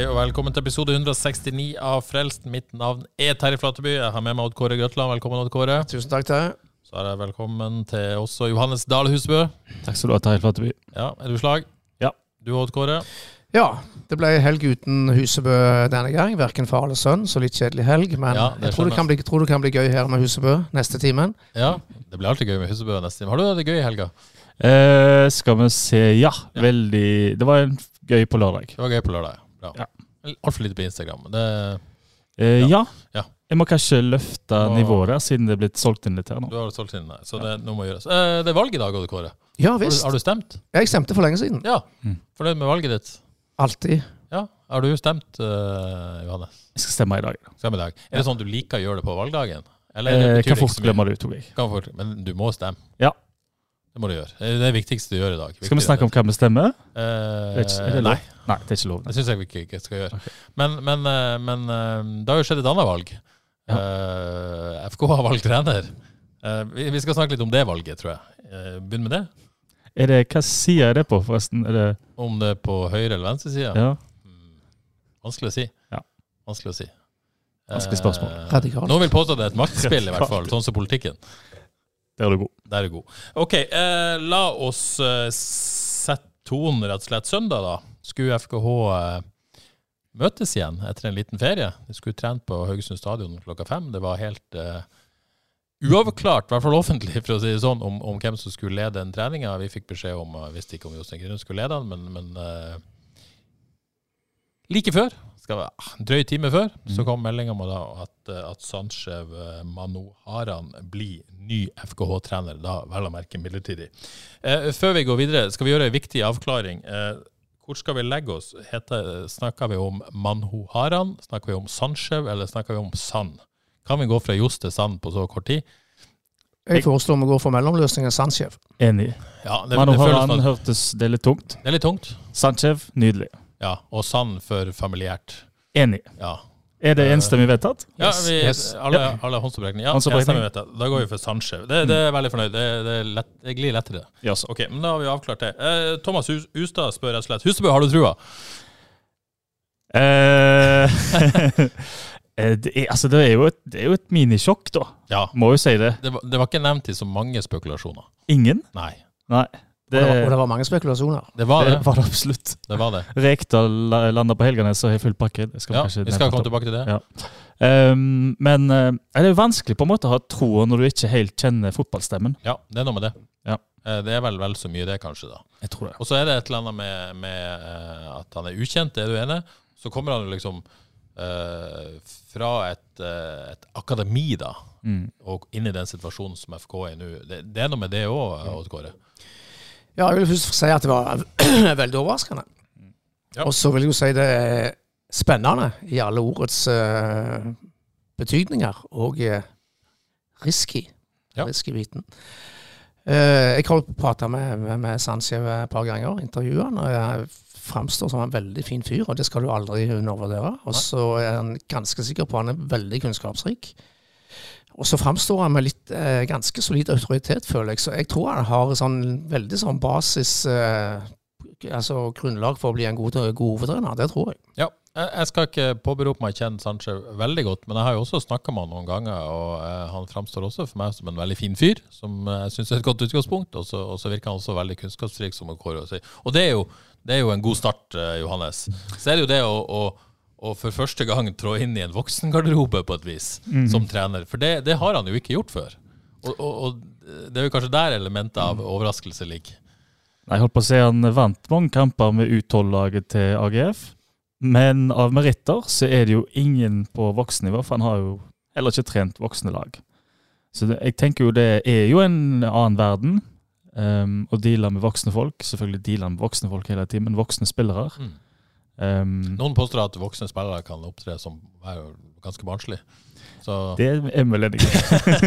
Hei og velkommen til episode 169 av Frelst. Mitt navn er Terje Flateby. Jeg har med meg Odd Kåre Grøtland. Velkommen, Odd Kåre. Tusen takk Terje. Så er jeg velkommen til også Johannes Dahl Husbø. Takk skal du ha, Terje Flateby. Ja, er du slag? Ja. Du, Odd Kåre? Ja, det ble helg uten Husebø denne gang. Verken far eller sønn, så litt kjedelig helg. Men Ja, jeg tror det, kan bli, tror det kan bli gøy her med Husebø neste timen. Ja, det blir alltid gøy med Husebø neste time. Har du hatt det gøy i helga? Eh, skal vi se Ja, veldig Det var gøy på lørdag. Det var gøy på lørdag. Bra. Ja. Altfor lite på Instagram. Det, Eh, Ja. ja. Ja. Jeg må kanskje løfte Må- nivået der, siden det er blitt solgt inn litt her du nå. har solgt inn der, så det nå må gjøres. Eh, det er valg i dag, Odd Kåre. Ja Har du, har du stemt? Jeg stemte for lenge siden. Ja. Mm. Fornøyd med valget ditt? Alltid. Ja. Har du stemt, uh, Johannes? Jeg skal stemme i dag. Stemme i dag. Er det sånn at du liker å gjøre det på valgdagen? Eller Eh, kan fort glemme det, ut jeg. Kan fort, men du må stemme. Ja. Det må du gjøre. Det er det viktigste du gjør i dag. Skal vi snakke om hva vi stemmer? eh, Vet ikke, er det Nei. Nei, det er ikke lov. det syns jeg vi ikke, skal gjøre. Men, men, eh, men eh, det har jo skjedd et annet valg. Eh, FK har valgt trener. Eh, vi, vi skal snakke litt om det valget, tror jeg. Uh, Begynn med det. Er det, hva side er det på, forresten? Er det, Om det er på høyre eller venstre side. ja. Vanskelig å si. Ja. Vanskelig å si. Vanskelig spørsmål. Radikalt. Noen vil påstå det er et maktspill, i hvert fall. Sånn som politikken. Der er du god. Der er du god. OK, eh, la oss eh, sette tonen rett og slett søndag, da. Skulle FKH eh, møtes igjen etter en liten ferie? De skulle trent på Haugesund stadion klokka fem. Det var helt eh, uavklart, i hvert fall offentlig, for å si det sånn, om, om hvem som skulle lede den treninga. Vi fikk beskjed om, jeg visste ikke om Jostein Grüner skulle lede den, men, men eh, like før, skal være ah, en drøy time før, så kom meldinga om at, eh, at Sandsjev eh, Manoharan blir ny FKH-trener, da vel å merke midlertidig. Eh, før vi går videre, skal vi gjøre en viktig avklaring. Eh, hvor skal vi legge oss? Heter, snakker vi om Manhoharan, snakker vi om Sandsjev, eller snakker vi om Sand? Kan vi gå fra Johs til Sand på så kort tid? Jeg foreslår vi går for mellomløsningen Sandsjef. Enig. Ja, det, det, Manu føles Haran som hørtes Det er litt tungt. det er litt tungt. Sanchez, nydelig. Ja, og Sand for familiært. Enig. Ja, Er det enstemmig vedtatt? Ja, vi, yes. alle, alle håndsopprekninger. Ja, enstemmig vedtatt. Da går vi for Sandskjev. Det, det er jeg veldig fornøyd. Det, det, er lett, det glir lettere. Ja, så. Ok, men da har vi avklart det. Eh, Thomas Hustad Ustad spør rett og slett Hustebø, har du trua? Eh, eh, det, er, altså, det, er jo et, det er jo et minisjokk, da. Ja. Må jo si det. Det det var ikke nevnt i så mange spekulasjoner. Ingen? Nei. Nei. Og Det, det, var, og det var mange spekulasjoner. Det var det det. var det absolutt. Det var det. Rekdal landa på Helganes og har full pakke. Det Ja, vi skal komme tilbake til det. Ja. Um, men er det er vanskelig på en måte å ha troa når du ikke helt kjenner fotballstemmen. Ja, det er noe med det. Ja. Eh, Det er vel vel så mye det, kanskje. da. Jeg tror det. Og så er det et eller annet med, med eh, at han er ukjent, er du enig? Så kommer han liksom uh, fra et, eh, et akademi, da, Mm. og inn i den situasjonen som FK er i nå. Det, det er noe med det òg, Odd Kåre. Ja, jeg vil først si at det var veldig overraskende. Ja. Og så vil jeg jo si det er spennende i alle ordets uh, betydninger, og uh, risky. Ja. Risky-biten. Uh, jeg har prata med, med, med Sandsjev et par ganger, intervjua han. og jeg framstår som en veldig fin fyr, og det skal du aldri undervurdere. Og så er han ganske sikker på at han er veldig kunnskapsrik. Og så framstår han med litt eh, ganske solid autoritet, føler jeg. Så jeg tror han har sånn veldig sånn basis eh, Altså grunnlag for å bli en god, god hovedtrener. Det tror jeg. Ja, jeg skal ikke påberope meg å kjenne Sanche veldig godt, men jeg har jo også snakka med han noen ganger, og eh, han framstår også for meg som en veldig fin fyr, som eh, jeg syns er et godt utgangspunkt. Og så og så virker han også veldig kunnskapsrik, som Kåre sier. Og det er, jo, det er jo en god start, eh, Johannes. Så er det jo det å, å, å for første gang trå inn i en voksengarderobe på et vis, som trener. For det, det har han jo ikke gjort før. Og, og, og det er jo kanskje der elementet av overraskelse ligger. Nei, Jeg holdt på å si han vant mange kamper med U12-laget til AGF. Men av meritter så er det jo ingen på voksennivå, for han har jo heller ikke trent voksne lag. Så det, jeg tenker jo det er jo en annen verden um, å deale med voksne folk. Selvfølgelig deale med voksne folk hele tiden, men voksne spillere. Mm. Um, Noen påstår at voksne spillere kan opptre som er jo ganske barnslig. Så Det er vel enig.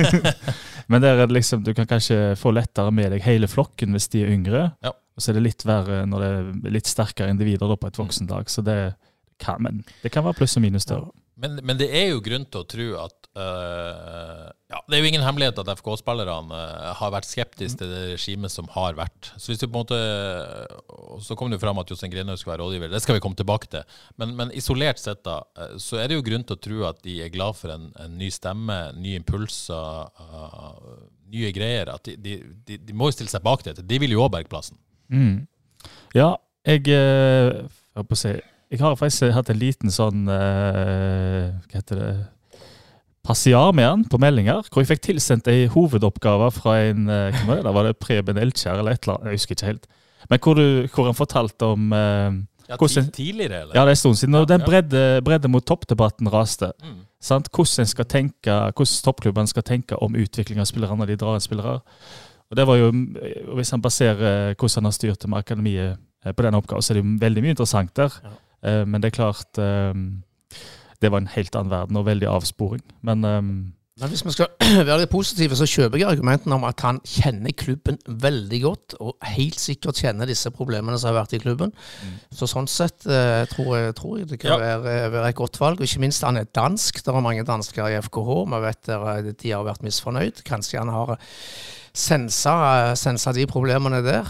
Men der er det liksom, du kan kanskje få lettere med deg hele flokken hvis de er yngre. Ja. Og så er det litt verre når det er litt sterkere individer på et voksenlag. Så det kan, men det kan være pluss og minus der. Men, men det er jo grunn til å tro at øh, ja, Det er jo ingen hemmelighet at FK-spillerne uh, har vært skeptiske til det regimet som har vært. Så hvis du på en måte uh, Så kom det jo fram at Jostein Grinhaug skal være rådgiver. Det skal vi komme tilbake til. Men, men isolert sett da, så er det jo grunn til å tro at de er glad for en, en ny stemme, nye impulser, nye greier. At de, de, de, de må jo stille seg bak dette. De vil jo òg berge plassen. Mm. Ja, jeg, eh, jeg Jeg har faktisk hatt en liten sånn eh, Hva heter det Passiar med han på meldinger, hvor jeg fikk tilsendt ei hovedoppgave fra en hva hvem var det? Var det Preben Elkjær eller et eller annet, jeg husker ikke helt. Men hvor, du, hvor han fortalte om eh, Ja, Hvordan- tidligere, eller? Ja, det er en stund siden. Og Ja, den bredde, bredde mot toppdebatten raste. Mm. Sant? Hvordan skal tenke, hvordan toppklubbene skal tenke om utvikling av spillere når de drar inn spillere. Og det var jo, Hvis han baserer hvordan han har styrt det med akademiet eh, på den oppgaven, så er det jo veldig mye interessant der. Ja. Men det er klart eh, Det var en helt annen verden og veldig avsporing. Men um, Men hvis vi skal være litt positive, så kjøper jeg argumentene om at han kjenner klubben veldig godt, og helt sikkert kjenner disse problemene som har vært i klubben. Så sånn sett uh, tror, jeg, tror jeg det kan Ja. være, være et godt valg. Og ikke minst han er dansk. Det er mange dansker i FKH. Vi vet eh, de har vært misfornøyd. Kanskje han har sensa, sensa de problemene der,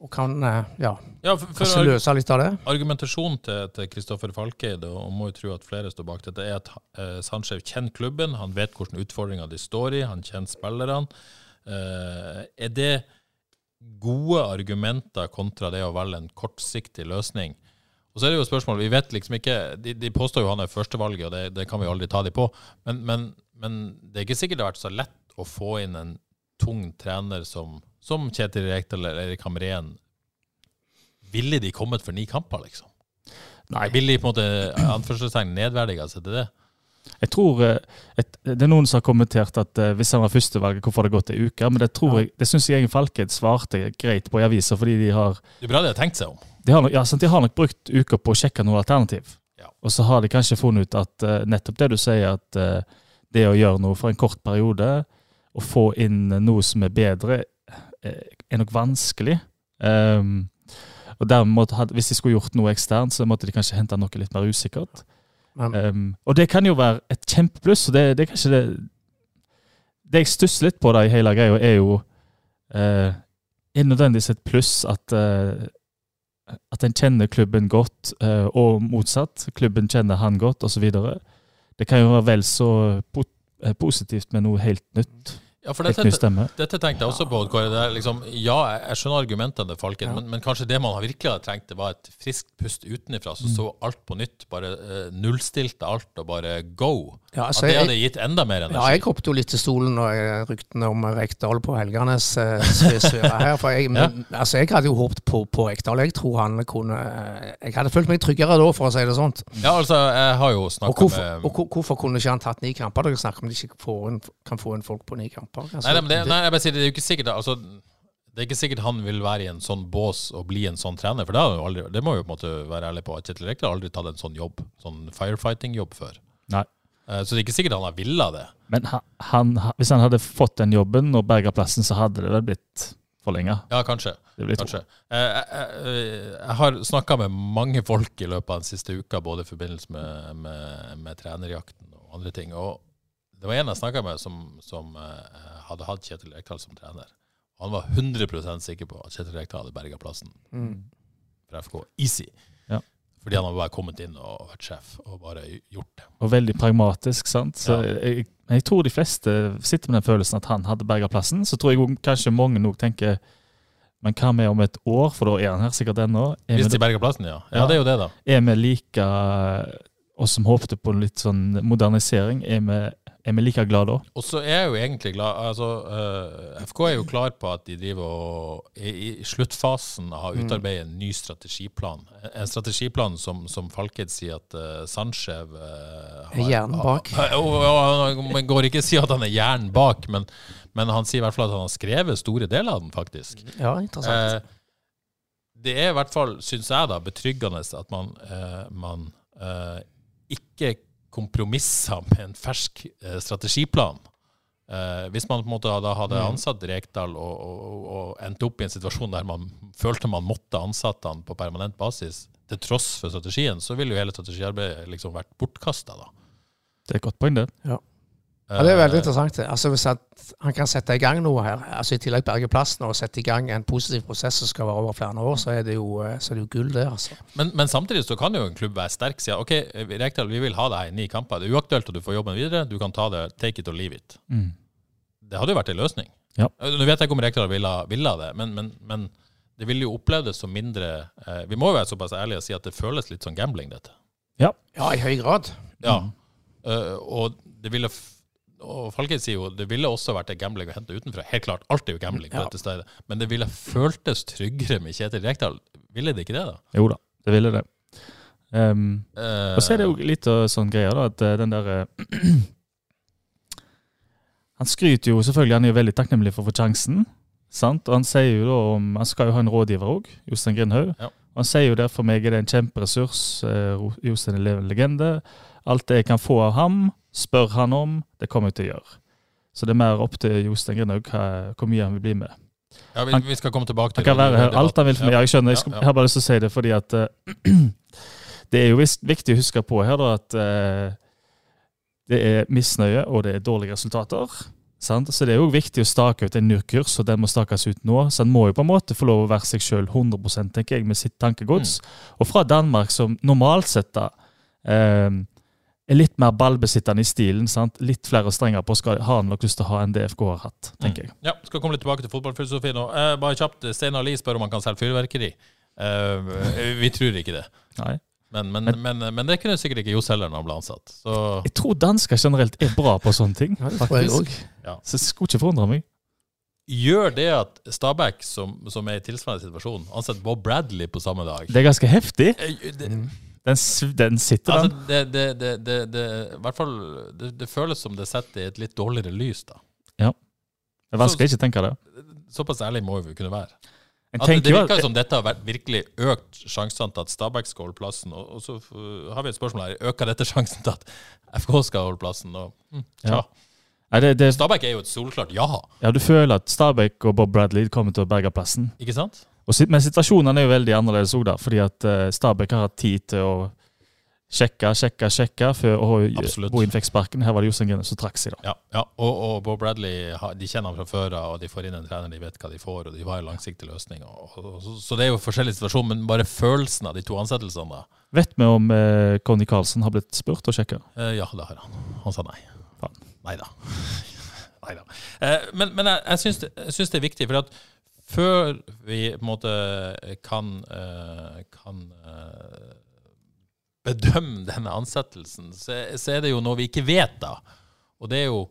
og kan eh, ja, Ja, for, for løse litt av det. Argumentasjonen til, Kristoffer Falkeid, og må jo tro at flere står bak dette, er at eh, Sandskjev kjenner klubben, han vet hvilke utfordringer de står i, han kjenner spillerne. Eh, er det gode argumenter kontra det å velge en kortsiktig løsning? Og så er det jo spørsmål, vi vet liksom ikke, De, de påstår jo han er førstevalget, og det, det kan vi aldri ta de på, men, men, men det er ikke sikkert det har vært så lett å få inn en tung trener som, som Kjetil Rekdal eller Erik Hamrén ville de kommet for ni kamper, liksom? Nei. Ville de på en måte anførselstegn nedverdiga seg til det? jeg tror eh, et, Det er noen som har kommentert at eh, hvis han var førstevalget, hvorfor har det gått ei uke? Men det tror Ja. jeg, det syns jeg Egen Falkeid svarte greit på i avisa, fordi de har Det er bra de har tenkt seg om. de har, nok- ja, sant, de har nok brukt uker på å sjekke noe alternativ. Ja. Og så har de kanskje funnet ut at uh, nettopp det du sier, at uh, det å gjøre noe for en kort periode, og få inn noe som er bedre, eh, er nok vanskelig. Um, og dermed Hvis de skulle gjort noe eksternt, så måtte de kanskje hente noe litt mer usikkert. Ehm, og det kan jo være et kjempepluss. og det, det er kanskje det Det jeg stusser litt på da i hele greia, er jo uh, Er nødvendigvis et pluss at uh, at en kjenner klubben godt, uh, og motsatt. Klubben kjenner han godt, osv. Det kan jo være vel så po positivt med noe helt nytt. Ja, for dette, dette tenkte jeg også på. Det er liksom, ja, jeg- skjønner argumentene til Falken, Ja. men, men kanskje det man virkelig hadde trengt, det var et friskt pust utenfra, så så alt på nytt. Bare eh, nullstilte alt og bare go. ja, At altså, det jeg, hadde gitt enda mer energi. Ja, jeg hoppet jo litt til stolen når ryktene om Rekdal på Helganes eh, svirra her. For jeg, men, altså, jeg hadde jo håpet på, på Rekdal. Jeg tror han kunne Jeg hadde følt meg tryggere da, for å si det sånn. Ja, altså, jeg har jo Og snakka med og hvorfor kunne ikke han tatt ni kamper? Dere snakker om de ikke får kan få inn folk på ni kamper. Altså, Nei, nei, men det, nei, jeg bare sier det, er jo ikke sikkert altså, Det er ikke sikkert han vil være i en sånn bås og bli en sånn trener, for det, aldri, det må jo på en måte være ærlig på. Kjetil Rekdal har aldri tatt en sånn jobb, sånn firefighting-jobb før. Nei. Eh, Så det er ikke sikkert han har villa det. Men han, han, hvis han hadde fått den jobben og berga plassen, så hadde det vel blitt forlenga. Ja, kanskje. Det vil jeg kanskje. Eh, Jeg, jeg, jeg har snakka med mange folk i løpet av den siste uka, både i forbindelse med, med, med trenerjakten og andre ting. Og det var en jeg snakka med som, som eh, hadde hatt Kjetil Rekdal som trener. Og han var 100% sikker på at Kjetil Rekdal hadde berga plassen Mm. for FK. Easy. Ja. Fordi han hadde bare kommet inn og vært sjef og bare gjort det. Og veldig pragmatisk, sant. Så Ja. jeg, jeg tror de fleste sitter med den følelsen at han hadde berga plassen. Så tror jeg kanskje mange nok tenker Men hva med om et år, for da er han her sikkert ennå. Hvis de berger plassen, ja. ja. Ja. det er jo det, da. Er vi like oss som håpte på litt sånn modernisering, er vi er vi like glad da? Og så er jeg jo egentlig glad altså, uh, FK er jo klar på at de driver og i, i sluttfasen har Mm. utarbeidet en ny strategiplan. En strategiplan som, som Falked sier at uh, Sandskjev uh, Er hjernen bak. Man går ikke si at han er hjernen bak, men, men han sier i hvert fall at han har skrevet store deler av den, faktisk. Ja, interessant. Uh, det er i hvert fall, syns jeg, da, betryggende at man, eh, man eh, ikke kompromisser med en fersk eh, strategiplan. Eh, hvis man på en måte da hadde ansatt Rekdal og, og, og, og endte opp i en situasjon der man følte man måtte ansette han på permanent basis, til tross for strategien, så ville jo hele strategiarbeidet liksom vært bortkasta. da. Det er et godt poeng, det. Ja, det er veldig Eh, interessant. Altså Hvis at han kan sette i gang noe her, altså i tillegg berge plassen og sette i gang en positiv prosess som skal være over flere år, så er det jo, eh, så er det jo gull, det. altså. Men, men samtidig så kan jo en klubb være sterk. siden ok, Rekdal, vi vil ha deg i ni kamper. Det er uaktuelt at du får jobben videre. Du kan ta det, take it or leave it. Mm. Det hadde jo vært en løsning. Ja. Nå vet jeg ikke om Rekdal ville, ville det, men, men, men det ville jo opplevdes som mindre eh, Vi må jo være såpass ærlige og si at det føles litt som gambling, dette. Ja, i høy grad. Ja. Eh, og det ville og Falken sier jo det ville også vært en gambling å hente utenfra. Helt klart, alt er jo gambling på Ja. dette stedet. Men det ville føltes tryggere med Kjetil Rekdal. Ville det ikke det, da? Jo da, det ville det. Um, uh, og så er det jo litt av sånn greier, da, at eh, den der eh, Han skryter jo selvfølgelig, han er jo veldig takknemlig for å få sjansen. Sant? Og han sier jo da om Han skal jo ha en rådgiver òg, Jostein Grindhaug. Ja. Han sier jo der for meg er det en kjemperessurs. Jostein er en legende. Alt det jeg kan få av ham, spør han om, det kommer jeg til å gjøre. Så det er mer opp til Jostein Grinhaug hvor mye han vil bli med. ja, vi, han- vi skal komme tilbake til Han kan være her alt han vil for meg. Ja, jeg skjønner. Jeg, skal, jeg har bare lyst til å si det fordi at uh, Det er jo viktig å huske på her da, at uh, det er misnøye og det er dårlige resultater. Sant? Så det er jo viktig å stake ut en ny kurs, og den må stakes ut nå. Så en må jo på en måte få lov å være seg sjøl 100 tenker jeg, med sitt tankegods. Og fra Danmark, som normalt sett da eh, er litt mer ballbesittende i stilen. Sant? Litt flere strenger på skal, har han nok lyst til å ha en DFK har hatt, tenker jeg. Ja, skal komme litt tilbake til fotballfilosofi nå. Eh, bare kjapt, Steinar Lie spør om han kan selge fyrverkeri. Eh, vi tror ikke det. Nei. Men, men, men, men det kunne sikkert ikke Johs heller når han ble ansatt. Så Jeg tror dansker generelt er bra på sånne ting. Faktisk. Ja. Så det skulle ikke forundre meg. gjør det at Stabæk, som, som er i tilsvarende situasjon, ansetter Bob Bradley på samme dag Det er ganske heftig. Eh, det, Den, den sitter, altså, den. det, det, det, det, det, i hvert fall, det, det føles som det setter i et litt dårligere lys. da. Det er vanskelig å ikke tenke det. Såpass ærlig må vi kunne være. At det, jo virker som dette har vært virkelig økt sjansene til at Stabæk skal holde plassen. Og, og så har vi et spørsmål her. Øker dette sjansen til at FK skal holde plassen? Og, hm, Ja. ja. Det, det, Stabæk er jo et solklart ja, ja, du føler at Stabæk og Bob Bradley kommer til å berge plassen. ikke sant? Men situasjonen er jo veldig annerledes òg, fordi at eh, Stabæk har hatt tid til å sjekke, sjekke, sjekke før Bohin fikk sparken. Her var det Jostein Grønne som trakk seg, da. Ja, ja. Og, og Bob Bradley de kjenner ham fra før av, og de får inn en trener, de vet hva de får, og de har en langsiktig løsning. Og, og, så, så det er jo forskjellig situasjon, men bare følelsen av de to ansettelsene da. Vet vi om eh, Conny Carlsen har blitt spurt og sjekka? Eh, ja, det har han. Han sa nei. Faen. Nei da. Nei da. Eh, men men jeg, jeg, syns det, det er viktig, for at før vi på en måte kan, eh, kan eh, bedømme denne ansettelsen, så, så er det jo noe vi ikke vet, da. Og det er jo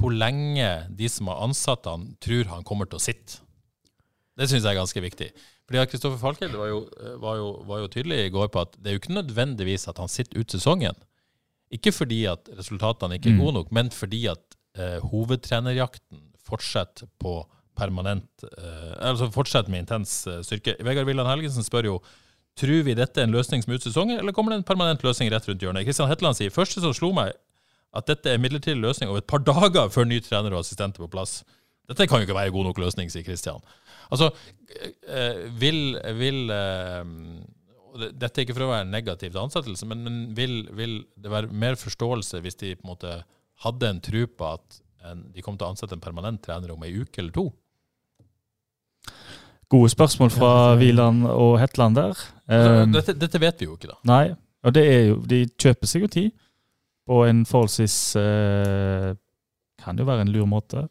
hvor lenge de som har ansatt han, tror han kommer til å sitte. Det syns jeg er ganske viktig. Fordi Kristoffer Falkhild var, jo, var, var jo tydelig i går på at det er jo ikke nødvendigvis at han sitter ut sesongen. Ikke fordi at resultatene ikke er gode nok, men fordi at eh, hovedtrenerjakten fortsetter på permanent eh, Altså fortsette med intens eh, styrke. Vegard Villand Helgesen spør jo Tror vi dette er en løsning som er ut sesongen, eller kommer det en permanent løsning rett rundt hjørnet? Kristian Hetland sier første som slo meg, at dette er en midlertidig løsning over et par dager før ny trener og assistent er på plass. Dette kan jo ikke være god nok løsning, sier Kristian. Altså, eh, vil, vil Dette er ikke for å være negativ til ansettelse, men, men vil, vil det være mer forståelse hvis de på en måte hadde en tro på at en, de kom til å ansette en permanent trener om ei uke eller to? Gode spørsmål fra Wieland og Hetland der. Um, dette, dette vet vi jo ikke, da. Nei, og det er jo De kjøper seg jo tid på en forholdsvis uh, Kan jo være en lur måte.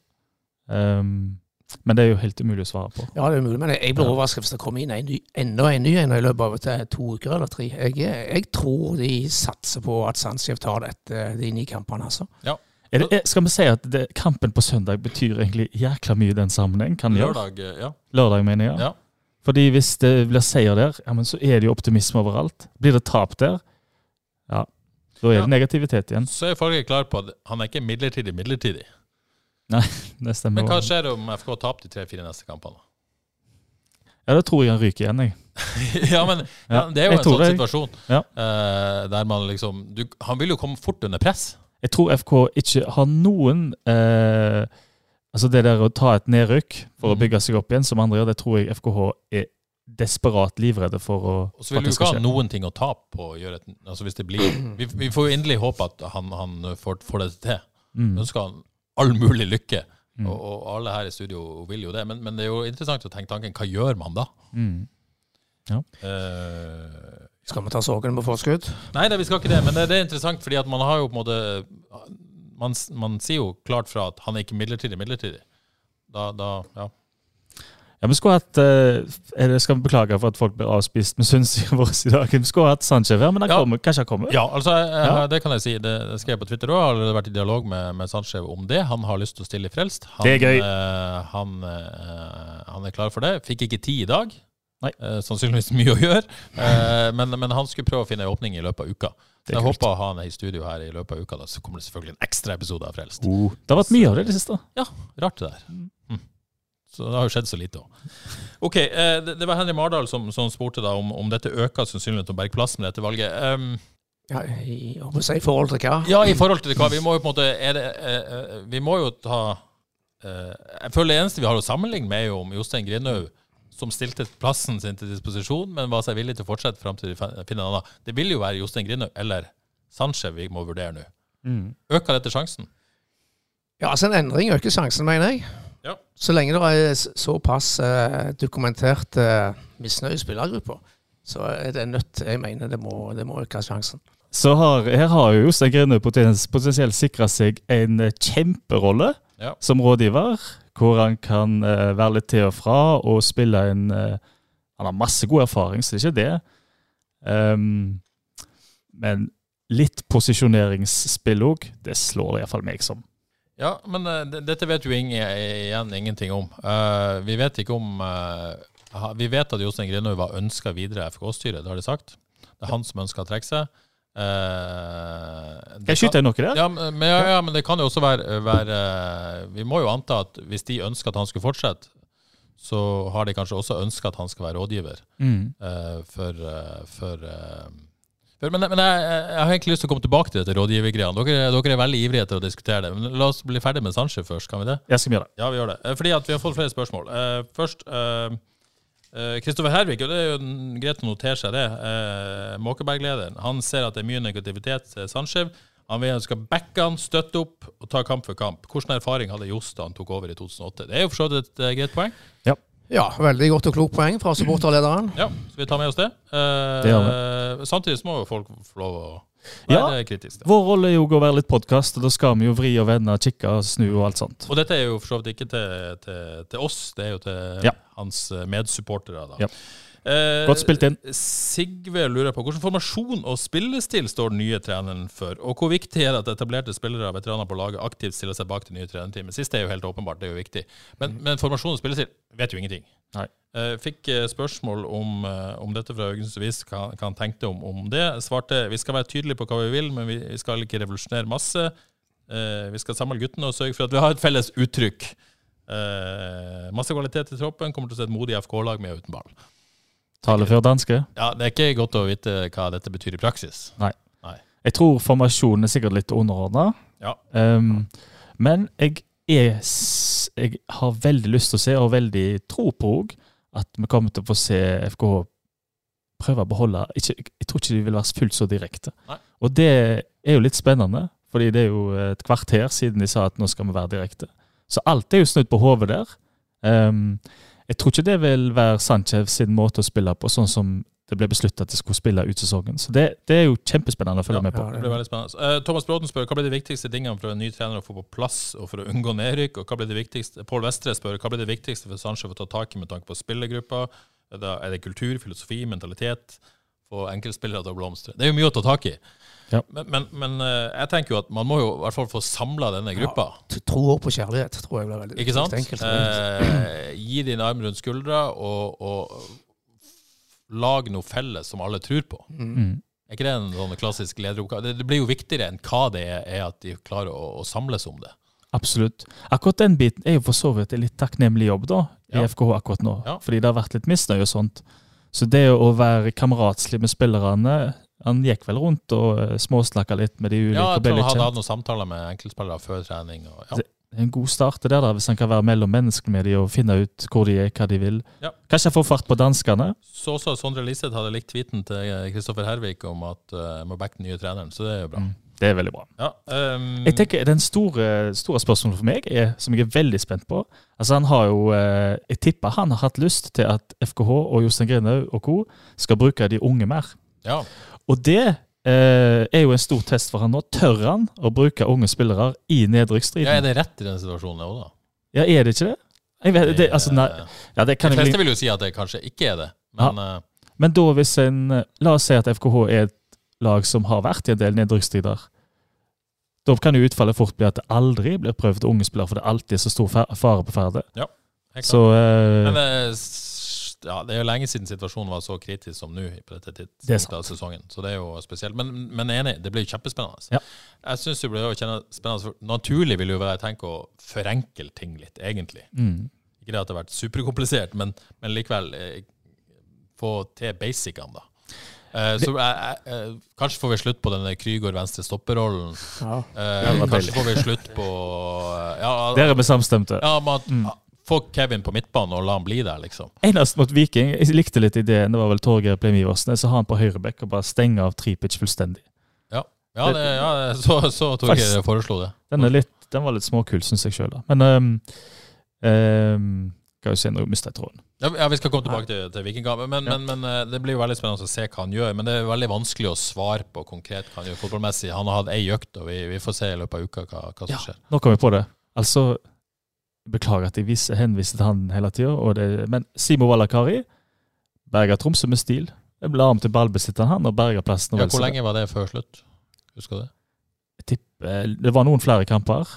Um, men det er jo helt umulig å svare på. Ja, det er umulig, men jeg blir Ja. overrasket hvis det kommer inn en ny, enda en ny en i løpet av to uker eller tre. Jeg, jeg tror de satser på at Sandskjev tar dette, de ni kampene, altså. Er det, skal vi si at det, kampen på søndag betyr egentlig jækla mye i den sammenheng? Kan Lørdag, gjøre? Eh, ja. Lørdag, mener jeg. ja. Fordi hvis det blir seier der, ja, men så er det jo optimisme overalt. Blir det tap der, ja, da er Ja. det negativitet igjen. Så er Farge klar på at han er ikke midlertidig midlertidig. Nei, Det stemmer. Men hva skjer om FK taper de tre-fire neste kampene? Ja, da tror jeg han ryker igjen, jeg. ja, men ja, det er jo jeg en sånn situasjon Ja. uh, der man liksom du, Han vil jo komme fort under press. Jeg tror FK ikke har noen eh, Altså det der å ta et nedrykk for å Mhm. bygge seg opp igjen, som andre gjør, det tror jeg FKH er desperat livredde for å Og så vil du ikke ha noen ting å tape på å gjøre et altså hvis det blir, vi, vi får jo inderlig håpe at han, han får, får det til. Mm. Ønsker han all mulig lykke. Mm. Og, og alle her i studio vil jo det. Men, men det er jo interessant å tenke tanken hva gjør man da? Mm. Eh, Skal vi ta sorgen på forskudd? nei, det, vi skal ikke det, men det, det er interessant fordi at man har jo på en måte man, man sier jo klart fra at han er ikke midlertidig midlertidig. Da, da ja. Ja, vi skulle hatt eh, Jeg skal beklage for at folk blir avspist med synsingen vår i dag. Vi skulle hatt Sanchez her, men han Ja. kommer, kanskje han kommer? Ja, altså, Ja. det kan jeg si. Det, det skrev jeg på Twitter òg. Har allerede vært i dialog med, med Sanchez om det. Han har lyst til å stille i Frelst. Han, Det er gøy. eh, han, eh, han er klar for det. Fikk ikke tid i dag. Nei. Eh, sannsynligvis mye å gjøre. Eh, men, men han skulle prøve å finne en åpning i løpet av uka. Så jeg kult. håper å ha han i studio her i løpet av uka. Da så kommer det selvfølgelig en ekstra episode av Frelst. Oh, det har vært mye av det i det siste. Ja, Rart det der. Mm. Så det har jo skjedd så lite òg. OK, eh, det, det var Henry Mardal som, som spurte da om, om dette øker sannsynligheten til å berge plass med dette valget. Um, Ja, i, si, i forhold til hva? Ja, i forhold til hva Vi må jo på en måte er det, eh, eh, Vi må jo ta eh, Jeg føler det eneste vi har å sammenligne med, er jo om Jostein Grinaud, som stilte plassen sin til disposisjon, men var seg villig til å fortsette fram til de fin- finner en annen. Det vil jo være Jostein Grinaud eller Sanchez vi må vurdere nå. Mm. Øker dette sjansen? Ja, altså En endring øker sjansen, mener jeg. Ja. Så lenge det er såpass eh, dokumentert eh, misnøye i spillergruppa, så er det nødt Jeg mener det må, det må øke sjansen. Så har, her har jo Jostein Grine potensielt sikra seg en eh, kjemperolle Ja. som rådgiver, hvor han kan eh, være litt til og fra og spille en eh, Han har masse god erfaring, så det er ikke det. Um, men litt posisjoneringsspill òg, det slår iallfall meg som. Ja, men uh, dette vet jo ingen, igjen ingenting om. Uh, vi vet ikke om uh, Vi vet at Jostein Grinhaug var ønska videre FK-styret, det har de sagt. Det er han som ønsker å trekke seg. Skal jeg skyte inn noe der? Ja, men, ja, ja, men det kan jo også være, være Vi må jo anta at hvis de ønsker at han skulle fortsette, så har de kanskje også ønska at han skal være rådgiver Mm. Uh, for, uh, for, for Men, men jeg, jeg har egentlig lyst til å komme tilbake til dette rådgivergreiene. Dere, dere er veldig ivrige etter å diskutere det. Men la oss bli ferdig med Sanchez først, kan vi det? Jeg skal gjøre det. Ja, vi gjør det. Fordi at vi har fått flere spørsmål. Først Kristoffer Hervik, og det er jo en- greit å notere seg det. Uh, Måkeberg-lederen. Han ser at det er mye negativitet til Sandskjev. Han vil ønske backe han, støtte opp og ta kamp for kamp. Hvilken erfaring hadde Johs da han tok over i 2008? Det er jo for så vidt et uh, greit poeng. Ja, veldig godt og klokt poeng fra supporterlederen. Ja, skal vi tar med oss det. Eh, Det samtidig så må jo folk få lov å være kritiske. Vår rolle er jo å være litt podkast, og da skal vi jo vri og vende, kikke og snu og alt sånt. Og dette er jo for så vidt ikke til, til, til oss, det er jo til Ja. hans medsupportere. da. Ja. Eh, Godt spilt inn. Sigve lurer på hvilken formasjon og spillestil står den nye treneren for, og hvor viktig er det at etablerte spillere og veteraner på laget aktivt stiller seg bak det nye trenerteamet? Siste er jo helt åpenbart, det er jo viktig. Men, men formasjon og spillestil vet jo ingenting. Nei. Eh, fikk eh, spørsmål om, eh, om dette fra Haugesunds Avis, hva han tenkte om, om det. Svarte vi skal være tydelige på hva vi vil, men vi, vi skal ikke revolusjonere masse. Eh, vi skal samle guttene og sørge for at vi har et felles uttrykk. Eh, masse kvalitet i troppen. Kommer til å se et modig FK-lag med og uten ball. Tale før danske. Ja, Det er ikke godt å vite hva dette betyr i praksis. Nei. Jeg tror formasjonen er sikkert litt underordna. Ja. Um, men jeg, er, jeg har veldig lyst til å se, og veldig tro på òg, at vi kommer til å få se FKH prøve å beholde ikke, Jeg tror ikke de vil være fullt så direkte. Nei. Og det er jo litt spennende, fordi det er jo et kvarter siden de sa at nå skal vi være direkte. Så alt er jo snudd på hodet der. Um, jeg tror ikke det vil være Sanchez sin måte å spille på, sånn som det ble besluttet at de skulle spille ut sesongen. Så det, det er jo kjempespennende å følge Ja, med på. Det blir veldig spennende. Uh, Thomas Bråten spør hva blir de viktigste tingene for en ny trener å få på plass og for å unngå nedrykk. Og hva blir det viktigste Pål Vestre spør hva blir det viktigste for Sanchez å ta tak i med tanke på spillergruppa. Er det, er det kultur, filosofi, mentalitet? Få enkeltspillere til å blomstre. Det er jo mye å ta tak i. Men, men, men eh, jeg tenker jo at man må jo i hvert fall få samla denne gruppa. Ja, Tro på kjærlighet tror jeg blir veldig Ikke sant? enkelt. Eh, gi din arm rundt skuldra, og, og lag noe felles som alle tror på. Mm. Er ikke det en sånn klassisk lederoppgave? Det, det blir jo viktigere enn hva det er, er at de klarer å, å samles om det. Absolutt. Akkurat den biten er jo for så vidt en litt takknemlig jobb da, i Ja. FKH akkurat nå. Ja. Fordi det har vært litt misnøye og sånt. Så det å være kameratslig med spillerne Han gikk vel rundt og eh, småsnakka litt med de ulike. Ja, jeg tror han hadde hatt noen samtaler med enkeltspillere før trening. Og, ja. Det er en god start det der, da, hvis han kan være mellom menneskene med de og finne ut hvor de er, hva de vil. Ja. Kanskje få fart på danskene. Så også Sondre Liseth hadde likt tweeten til Kristoffer Hervik om at uh, jeg må backe den nye treneren, så det er jo bra. Mm. Det er veldig bra. Ja, um, Jeg tenker Den store, store spørsmålet for meg, er, som jeg er veldig spent på Altså Han har jo, eh, Jeg tipper han har hatt lyst til at FKH og Jostein Grinhaug og co. skal bruke de unge mer. ja. Og det eh, er jo en stor test for han nå. Tør han å bruke unge spillere i ja, er det rett i den situasjonen òg, da? Ja, er det ikke det? Jeg vet, det altså, nei, ja, det De kan De fleste vil jo si at det kanskje ikke er det, men ja. Men da hvis en La oss si at FKH er et lag som har vært i en del nedrykkstider. Da kan jo utfallet fort bli at det aldri blir prøvd unge spillere, for det alltid er alltid så stor fare på ferde. klart. Så eh, Men eh, ja, det er jo lenge siden situasjonen var så kritisk som nå på dette Det tidspunktet av sesongen. Så det er jo spesielt. Men, men enig, det blir jo kjempespennende. Ja. Jeg syns det blir jo spennende. For naturlig vil jo være jeg tenker å forenkle ting litt, egentlig. mm. Ikke det at det har vært superkomplisert, men, men likevel eh, få til basicene, da. Eh, så jeg, jeg, eh, Kanskje får vi slutt på denne Krygård venstre stopperrollen. Ja. Eh, kanskje deilig. får vi slutt på eh, ja, Der er vi samstemte. ja, men at, Mm. Få Kevin på midtbanen og la han bli der, liksom. Eneste mot Viking, jeg likte litt ideen, det var vel Torgeir Plem Iversen. Så har han på høyrebekk og bare stenger av Tripic fullstendig. Ja, ja, det, ja så, så Torgeir foreslo det. Den, litt, den var litt småkul, syns jeg sjøl, da. Men um, um, Skal vi se, når mista tråden. Ja, ja, Vi skal komme tilbake til, til Vikingkampen, men, men, men eh, det blir jo veldig spennende å se hva han gjør. Men det er veldig vanskelig å svare på konkret hva han gjør fotballmessig. Han har hatt ei økt, og vi, vi får se i løpet av uka hva, hva som Ja. skjer. Nå kan vi på det. Altså, Beklager at jeg viser, henviser til han hele tida, men Simo Wallakari berga Tromsø med stil. Jeg ble arm til ballbesitteren, han, og berga plassen. Ja, hvor lenge var det før slutt? Husker du det? Jeg tipper, det var noen flere kamper,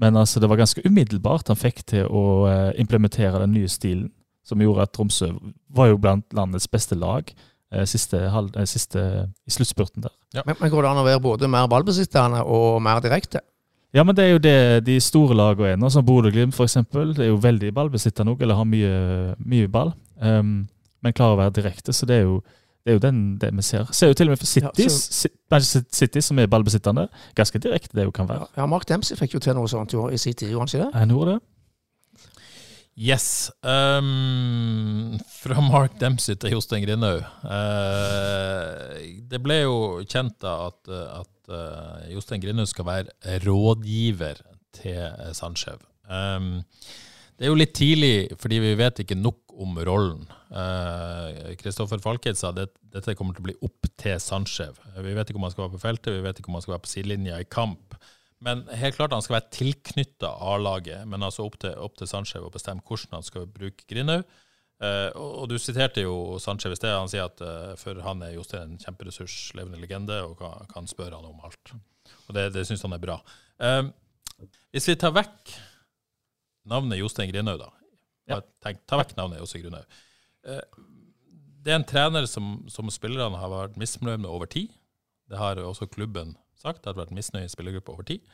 men altså, det var ganske umiddelbart han fikk til å eh, implementere den nye stilen, som gjorde at Tromsø var jo blant landets beste lag eh, siste, halv, eh, siste, i sluttspurten der. Men, men går det an å være både mer ballbesittende og mer direkte? Ja, men det er jo det de store lagene er nå, som Bodø-Glimt f.eks. Det er jo veldig ballbesittende òg, eller har mye, mye ball. Um, men klarer å være direkte, så det er jo, det er jo den, det vi ser. Ser jo til og med for City, Ja, så- Si- City, som er ballbesittende. Ganske direkte det jo kan være. Ja, Mark Dempsey fikk jo til noe sånt jo i tid, gjorde han ikke det? Jeg gjorde det. Yes. Um, fra Mark Dempsey til Jostein Grindhaug. Uh, det ble jo kjent da at, at uh, Jostein Grindhaug skal være rådgiver til uh, Sandskjev. Um, det er jo litt tidlig, fordi vi vet ikke nok om rollen. Kristoffer Falkheid sa at dette kommer til å bli opp til Sandskjev. Vi vet ikke om han skal være på feltet, vi vet ikke om han skal være på sidelinja i kamp. Men helt klart han skal være tilknytta A-laget, men altså opp til, opp til Sanchez å bestemme hvordan han skal bruke Grinhaug. Uh, og, og du siterte jo Sanchez i sted. Han sier at uh, for han er Jostein en kjemperessurs, levende legende, og kan, kan spørre han om alt. Og det, det syns han er bra. Eh, hvis vi tar vekk navnet Jostein Grinhaug, da. ja. Tenk, ta vekk navnet Jostein Grinhaug. Eh, det er en trener som, som spillerne har vært misfornøyd med over tid. Det har også klubben sagt. Det har vært misnøye i spillergruppa over tid.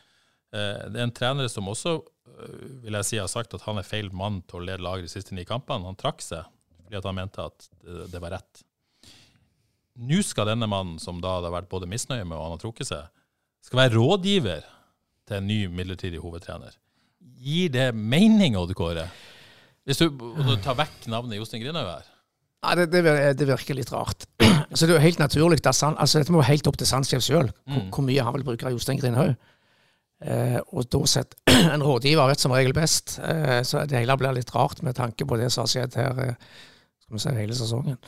Eh, Det er en trener som også eh, vil jeg si, har sagt at han er feil mann til å lede laget de siste ni kampene. Han trakk seg fordi han mente at det, var rett. Nå skal denne mannen, som da har vært både misnøye med og han har trukket seg, skal være rådgiver til en ny midlertidig hovedtrener. Gir det mening, Odd Kåre? Hvis du, du tar vekk navnet Jostein Grinaud her? Det, det, det virker litt rart. Så det er jo helt naturlig at San, altså Dette må jo helt opp til Sandskjev sjøl, Mm. hvor mye han vil bruke av Jostein Grindhaug. Eh, og da sett en rådgiver vet som regel best. Eh, så det hele blir litt rart med tanke på det som har skjedd her eh, skal vi si, hele sesongen.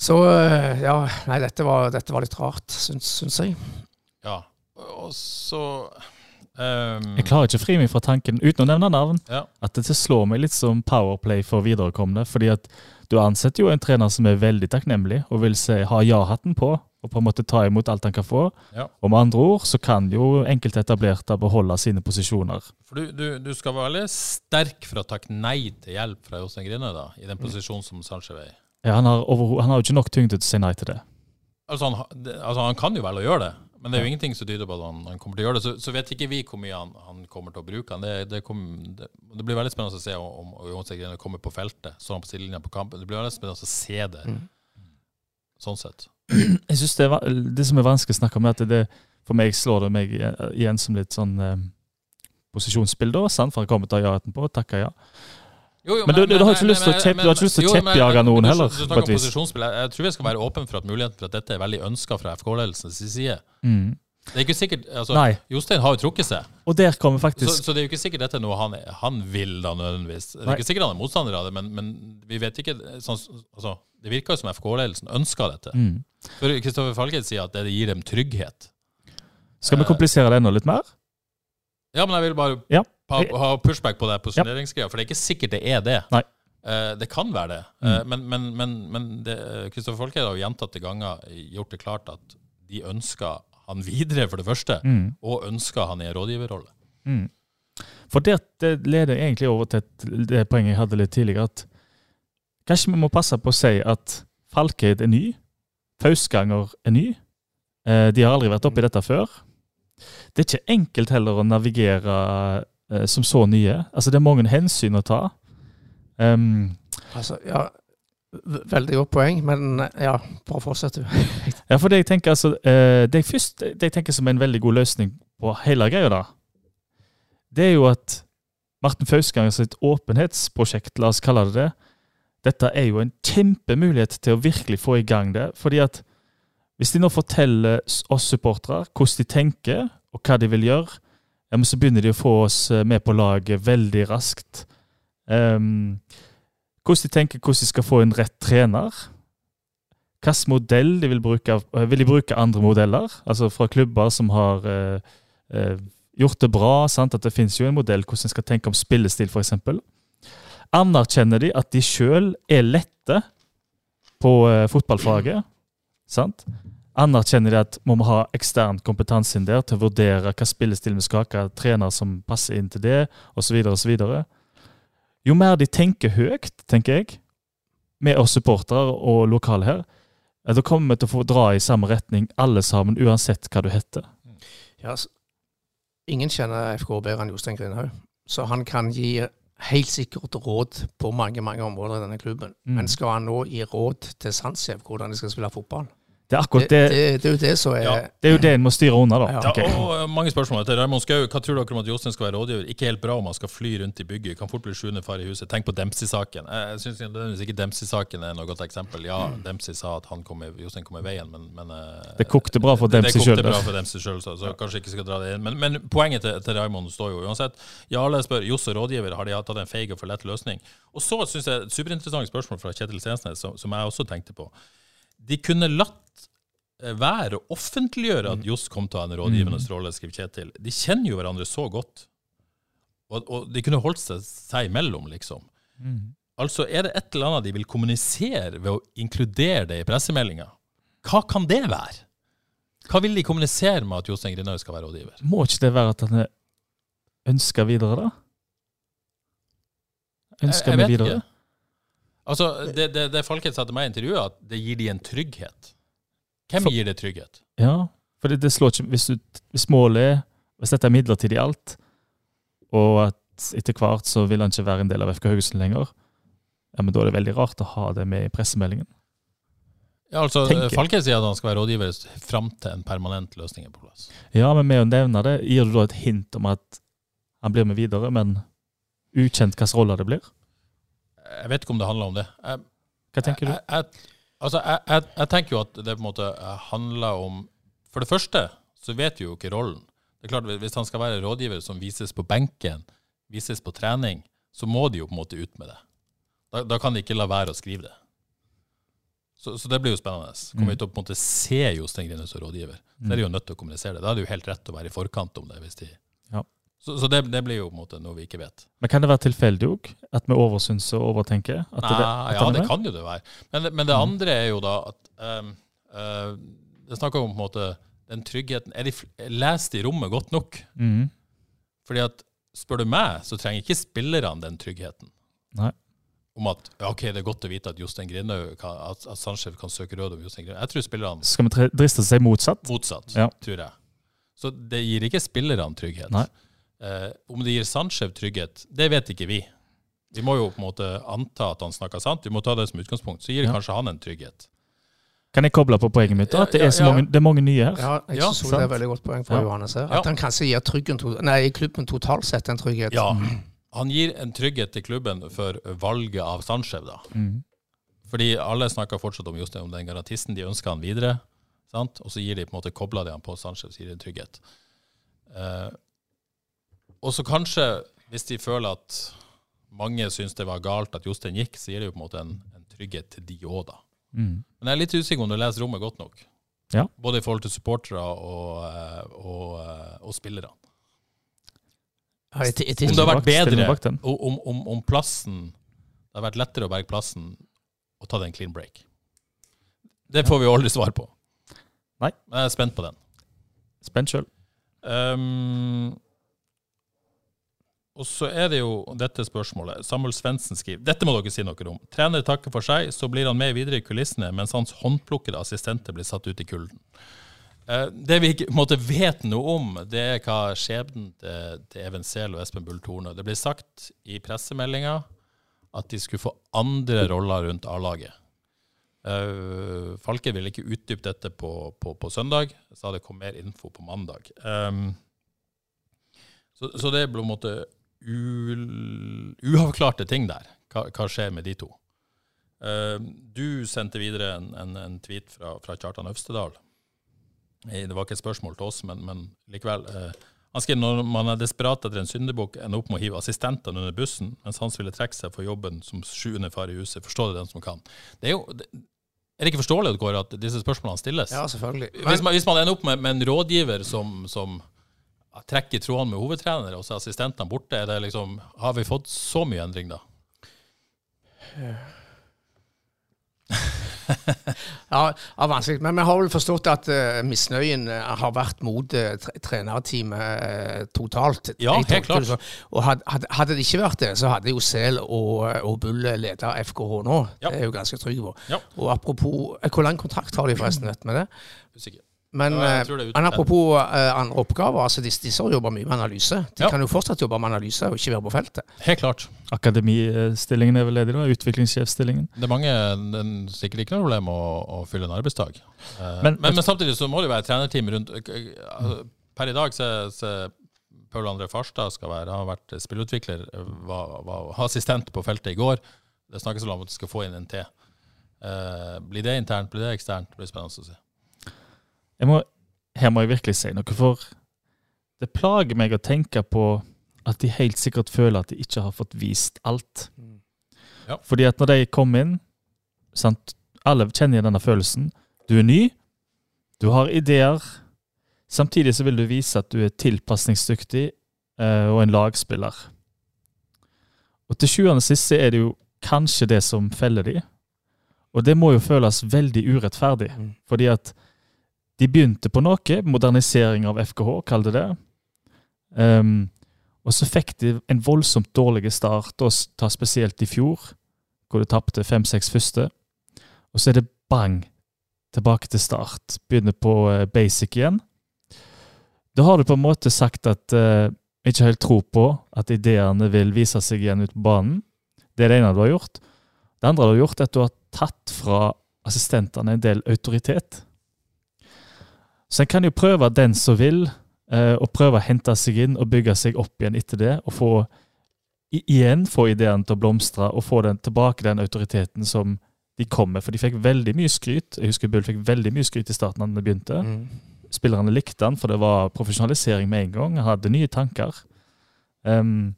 Så eh, ja, nei, dette var, dette var litt rart, syns, syns jeg. Ja. Og så ehm, Jeg klarer ikke å fri meg fra tanken, uten å nevne navn, Ja. at det slår meg litt som powerplay for viderekomne. fordi at du ansetter jo en trener som er veldig takknemlig, og vil se, ha ja-hatten på og på en måte ta imot alt han kan få. Ja. Og med andre ord så kan jo enkelte etablerte beholde sine posisjoner. For du, du, du skal være veldig sterk for å takke nei til hjelp fra Jostein Grine, da, i den Mm. posisjonen som Sanchez er i. Ja, han, har over, han har jo ikke nok tyngde til å si nei til det. Altså han, altså han kan jo velge å gjøre det, men det er jo ingenting som tyder på at han, han kommer til å gjøre det. Så, så vet ikke vi hvor mye han, han kommer til å bruke han. Det, det, kom, det, det blir veldig spennende å se om, om Grine kommer på feltet, han på sidelinja på kampen. Det blir veldig spennende å se det, sånn sett. Jeg synes det, er, det som er vanskelig å snakke om, er at det, for meg slår det meg igjen som litt sånn eh, posisjonsbilde. Sant? For han kommer til å gjøre på, Takker ja. Jo, jo, Men du- du men- du har ikke lyst til å kjeppjage men- noen heller, Du snakker om posisjonsspill. Jeg, jeg tror vi skal være åpne for at muligheten for at dette er veldig ønska fra FK-ledelsens side. Mm. Det er ikke sikkert, altså, Nei. Jostein har jo trukket seg, Og der kommer faktisk så det er jo ikke sikkert dette er noe han, han vil da nødvendigvis. Det er ikke sikkert han er motstander av det, men, men vi vet ikke sånn, altså, Det virker jo som FK-ledelsen ønsker dette. mm. For Kristoffer Falket sier at det gir dem trygghet. Skal vi komplisere det enda litt mer? Ja, men jeg vil bare Ja. Ha, ha pushback på det posisjoneringsgreia, for det er ikke sikkert det er det. Nei. Eh, det kan være det, Eh, men, men, men, men det- Kristoffer Folke har gjentatte ganger gjort det klart at de ønsker han videre, for det første, Mm. og ønsker han i en rådgiverrolle. Mm. For det, det leder egentlig over til et, det poenget jeg hadde litt tidligere, at kanskje vi må passe på å si at Falkeid er ny, Fausganger er ny. Eh, de har aldri vært oppi dette før. Det er ikke enkelt heller å navigere eh, som så nye. Altså Det er mange hensyn å ta. Um, Altså, ja, veldig godt poeng, men ja, bare fortsett du. Ja, for det jeg tenker altså, eh, det jeg først det jeg tenker som en veldig god løsning på hele greia, da, det er jo at Martin Fauskanger sitt åpenhetsprosjekt, la oss kalle det det, dette er jo en kjempemulighet til å virkelig få i gang det. fordi at hvis de nå forteller oss supportere hvordan de tenker, og hva de vil gjøre, ja, men så begynner de å få oss eh, med på laget veldig raskt. Um, hvordan de tenker hvordan de skal få en rett trener. Hvilken modell de vil bruke. Eh, Vil de bruke andre modeller? Altså fra klubber som har uh, uh, gjort det bra. Sant? At det finnes jo en modell hvordan en skal tenke om spillestil, f.eks. Anerkjenner de at de sjøl er lette på uh, fotballfaget? Sant? Anerkjenner de at må vi ha ekstern kompetanse inn der til å vurdere hva spillestil vi skal ha, hva trener som passer inn til det, osv., osv. Jo mer de tenker høyt, tenker jeg, med oss supportere og lokale her, da kommer vi til å få dra i samme retning, alle sammen, uansett hva du heter. Ja, s- ingen kjenner FK bedre enn Jostein Grindhaug, så han kan gi helt sikkert råd på mange mange områder i denne klubben. Mm. Men skal han nå gi råd til Sandsev hvordan de skal spille fotball? Det er akkurat det, det, det, er jo det som er Ja. det er jo det en må styre unna, da. Ja. Jeg. og, og mange spørsmål til Raymond Skau. Hva tror dere om at Jostein skal være rådgiver? Ikke helt bra om han skal fly rundt i bygget. Kan fort bli sjuende far i huset. Tenk på Dempsey-saken. Jeg, syns ikke Dempsey-saken er noe godt eksempel. Ja, Dempsey sa at han kom i, Jostein kom i veien, men, men eh, Det kokte bra for Dempsey sjøl. Det det kokte bra for Dempsey sjøl, så, så kanskje ikke skal dra det inn. Men, men poenget til, til Raymond står jo uansett. Jarle spør Joss og rådgiver har de tatt en feig og for lett løsning. Og så syns jeg et superinteressant spørsmål fra Kjetil Stensnes, som, som jeg også tenkte på. De kunne latt eh, være å offentliggjøre at Johs kom til å ha en rådgivende rolle, skriver Kjetil. De kjenner jo hverandre så godt. Og, og de kunne holdt seg, seg imellom, liksom. Altså, er det et eller annet de vil kommunisere ved å inkludere det i pressemeldinga? Hva kan det være? Hva vil de kommunisere med at Jostein Grinaud skal være rådgiver? Må ikke det være at han er ønska videre, da? Ønsker vi videre? ikke. Altså, det, det, det Falket sa til meg i intervjuet, at det gir de en trygghet. Hvem For- gir det trygghet? Ja, for det, det slår ikke hvis, du, hvis målet er Hvis dette er midlertidig alt, og at etter hvert så vil han ikke være en del av FK Haugesund lenger, ja, men da er det veldig rart å ha det med i pressemeldingen. Ja, altså, Tenker. Falket sier at han skal være rådgiver fram til en permanent løsning er på plass. Ja, men med å nevne det, gir du da et hint om at han blir med videre, men ukjent hvilken rolle det blir? Jeg vet ikke om det handler om det. Jeg, Hva tenker du? Jeg, jeg, altså, jeg, jeg, jeg tenker jo at det på en måte handler om For det første så vet vi jo ikke rollen. Det er klart, Hvis han skal være rådgiver som vises på benken, vises på trening, så må de jo på en måte ut med det. Da, da kan de ikke la være å skrive det. Så, så det blir jo spennende. Kommer vi til å på en måte se Jostein Grine som rådgiver, så er de jo nødt til å kommunisere det. Da er det jo helt rett å være i forkant om det. hvis de... Ja. Så, så det, det blir jo på en måte noe vi ikke vet. Men kan det være tilfeldig òg? At vi oversynser og overtenker? At Nei, det, at ja, det kan jo det være. Men, men det andre er jo da at um, uh, det er snakk om på en måte den tryggheten Er de lest i rommet godt nok? Mhm. Fordi at spør du meg, så trenger ikke spillerne den tryggheten. Nei. Om at ja, ok, det er godt å vite at Jostein Grindhaug at, at Sanchez kan søke råd om Jostein Grindhaug. Jeg tror spillerne Skal vi driste oss til å si motsatt? motsatt, Ja. tror jeg. Så det gir ikke spillerne trygghet. Nei. Eh, om det gir Sandskjev trygghet, det vet ikke vi. Vi må jo på en måte anta at han snakker sant. Vi må ta det som utgangspunkt. Så gir Ja. kanskje han en trygghet. Kan jeg koble på poenget mitt? At det er, så mange, det er mange nye her. Ja, jeg synes ja, det er et veldig godt poeng fra Ja. Johannes her. Ja. At han kanskje gir tryggen nei, klubben totalt sett en trygghet. Ja, han gir en trygghet til klubben for valget av Sandskjev, da. Mm. Fordi alle snakker fortsatt om Jostein, om den garantisten. De ønsker han videre. Sant? Og så gir de på en måte kobler de han på Sanchez, gir de en trygghet. Eh, og så kanskje, hvis de føler at mange syns det var galt at Jostein gikk, så gir det jo på en måte en, en trygghet til de òg, da. Mm. Men jeg er litt usikker om du leser rommet godt nok. Ja. Både i forhold til supportere og, eh, og, eh, og spillere. Ja, jeg, jeg, Om det har vært bedre, bak den. om, om, om plassen Det har vært lettere å berge plassen og ta den clean break. Det får vi jo aldri svar på. Nei. Men jeg er spent på den. Spent sjøl. Um, og så er det jo dette spørsmålet. Samuel Svendsen skriver Dette må dere si noe om. Trener takker for seg, så blir han med videre i kulissene, mens hans håndplukkede assistenter blir satt ut i kulden. Eh, det vi ikke måtte vet noe om, det er hva skjebnen til, til Even Sehl og Espen Bull Torne Det ble sagt i pressemeldinga at de skulle få andre roller rundt A-laget. Uh, Falke ville ikke utdype dette på, på, på søndag, sa det kom mer info på mandag. Um, så, så det ble på en måte uavklarte ting der. Hva, hva skjer med de to? Uh, du sendte videre en, en, en tweet fra, fra Kjartan Øvstedal. Eh, Det var ikke et spørsmål til oss, men, men likevel. eh, han skriver når man er desperat etter en syndebukk, ender opp med å hive assistentene under bussen, mens Hans ville trekke seg for jobben som sjuende far i huset. Forstår det den som kan. Det er jo, det, er det ikke forståelig Kåre, at disse spørsmålene stilles? ja, selvfølgelig. Hvis man, hvis man ender opp med, med en rådgiver som, som trekker tråden med hovedtrenere og så er assistentene borte, er det liksom, har vi fått så mye endring da? Ja, ja, vanskelig. Men vi har vel forstått at uh, misnøyen eh, har vært mot uh, trenerteamet uh, totalt. Ja, helt klart. Og hadde, hadde, hadde det ikke vært det, så hadde jo Sel og, og Bull leda FKH nå. Ja. Det er jeg jo ganske trygg på. Ja. Og apropos eh, Hvor lang kontrakt har de forresten, vet vi det? Usikker. Men, Ja, eh, men apropos eh, andre oppgaver, altså disse, disse har jobba mye med analyse. De Ja. kan jo fortsatt jobbe med analyse og ikke være på feltet. Helt klart. Akademistillingen er vel ledig, da? Utviklingssjefstillingen. Det er mange, er sikkert ikke noe problem å, å fylle en arbeidsdag. Eh, Men- men, men, samtidig så må det jo være trenerteam rundt altså, Per i dag så, så Paul André Farstad skal være, har vært spillutvikler, var, var assistent på feltet i går. Det snakkes om at de skal få inn en til. Eh, blir det internt, blir det eksternt? Det blir spennende å se. Jeg må, her må jeg virkelig si noe, for det plager meg å tenke på at de helt sikkert føler at de ikke har fått vist alt. Ja. Fordi at når de kom inn sant, Alle kjenner denne følelsen. Du er ny, du har ideer. Samtidig så vil du vise at du er tilpasningsdyktig eh, og en lagspiller. Og til sjuende og siste er det jo kanskje det som feller de. Og det må jo føles veldig urettferdig. Mm. Fordi at de begynte på noe, modernisering av FKH, kall det det. Um, og så fikk de en voldsomt dårlig start, og ta spesielt i fjor, hvor de tapte fem-seks første. Og så er det bang, tilbake til start. Begynner på eh, basic igjen. Da har du på en måte sagt at uh, ikke helt tro på at ideene vil vise seg igjen ute på banen. Det er det ene du har gjort. Det andre du har gjort, er at du har tatt fra assistentene en del autoritet. Så en kan jo prøve den som vil, eh, og prøve å hente seg inn og bygge seg opp igjen etter det. Og få i, igjen få ideene til å blomstre og få den tilbake den autoriteten som de kom med. For de fikk veldig mye skryt. Jeg husker Bull fikk veldig mye skryt i starten da de begynte. Mm. Spillerne likte han, for det var profesjonalisering med en gang. Han hadde nye tanker. Um,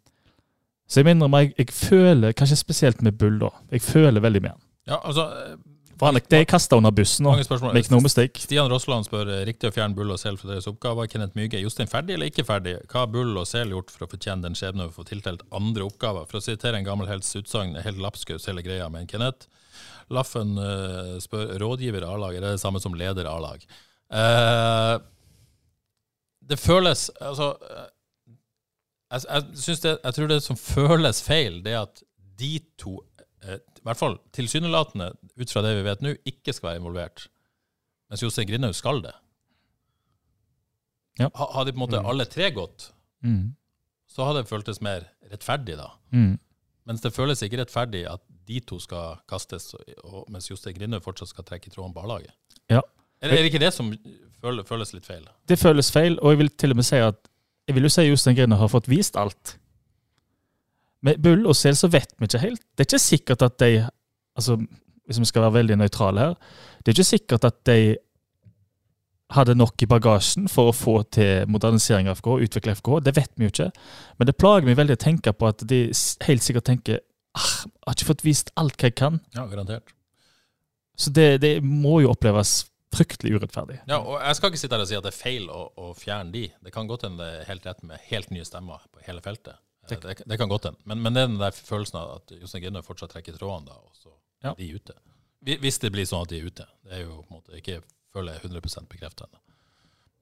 så jeg minner meg, jeg føler, kanskje spesielt med Bull, da. Jeg føler veldig med han. Ja, altså, For han det er kasta under bussen nå. mange spørsmål. Make no mistake. Stian Rossland spør eh, riktig å fjerne Bull og Sel fra deres oppgaver. Kenneth Myge, Jostein ferdig eller ikke ferdig? Hva har Bull og Sel gjort for å fortjene den skjebnen å få tiltelt andre oppgaver? For å sitere en gammel helts utsagn, helt lapskaus hele greia men Kenneth. Laffen eh, spør rådgiver A-lag, er det det samme som leder A-lag? Uh, det føles Altså jeg, jeg, det, jeg tror det som føles feil, det er at de to, i hvert fall tilsynelatende, ut fra det vi vet nå, ikke skal være involvert. Mens Jostein Grindhaug skal det. Ja. Ha- Hadde på en måte Mm. alle tre gått, Mm. så hadde det føltes mer rettferdig, da. Mm. Mens det føles ikke rettferdig at de to skal kastes, og, mens Jostein Grindhaug fortsatt skal trekke i tråden på A-laget. Ja. Er, er det ikke det som føles, føles litt feil? Det føles feil, og jeg vil til og med si at jeg vil jo si Jostein Grindhaug har fått vist alt. Med Bull og Sel så vet vi ikke helt. Det er ikke sikkert at de altså Hvis vi skal være veldig nøytrale her, det er ikke sikkert at de hadde nok i bagasjen for å få til modernisering av FK, utvikle FK. Det vet vi jo ikke. Men det plager meg veldig å tenke på at de helt sikkert tenker ah, jeg har ikke fått vist alt hva jeg kan. Ja, garantert. Så det, det må jo oppleves fryktelig urettferdig. Ja, og Jeg skal ikke sitte her og si at det er feil å, å fjerne de. Det kan godt hende det er helt rett med helt nye stemmer på hele feltet. Det, det, det kan godt hende. Men, men det er den der følelsen av at Jostein Grindhaug fortsatt trekker trådene, da, og så Ja. er de ute. Hvis det blir sånn at de er ute. Det er jo på en måte ikke føler jeg 100 bekreftet ennå.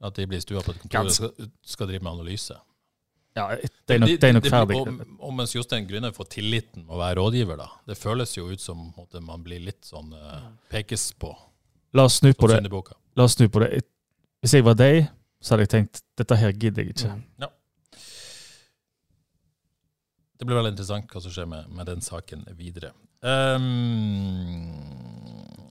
At de blir stua på et kontor og skal, skal drive med analyse. Ja, det er nok, det er nok ferdig. Og, og mens Jostein Grüner får tilliten med å være rådgiver, da. Det føles jo ut som måte, man blir litt sånn eh, pekes på. La oss snu på det. La oss snu på det. Hvis jeg var deg, så hadde jeg tenkt dette her gidder jeg ikke. Mm. Det blir veldig interessant hva som skjer med, med den saken videre. Um,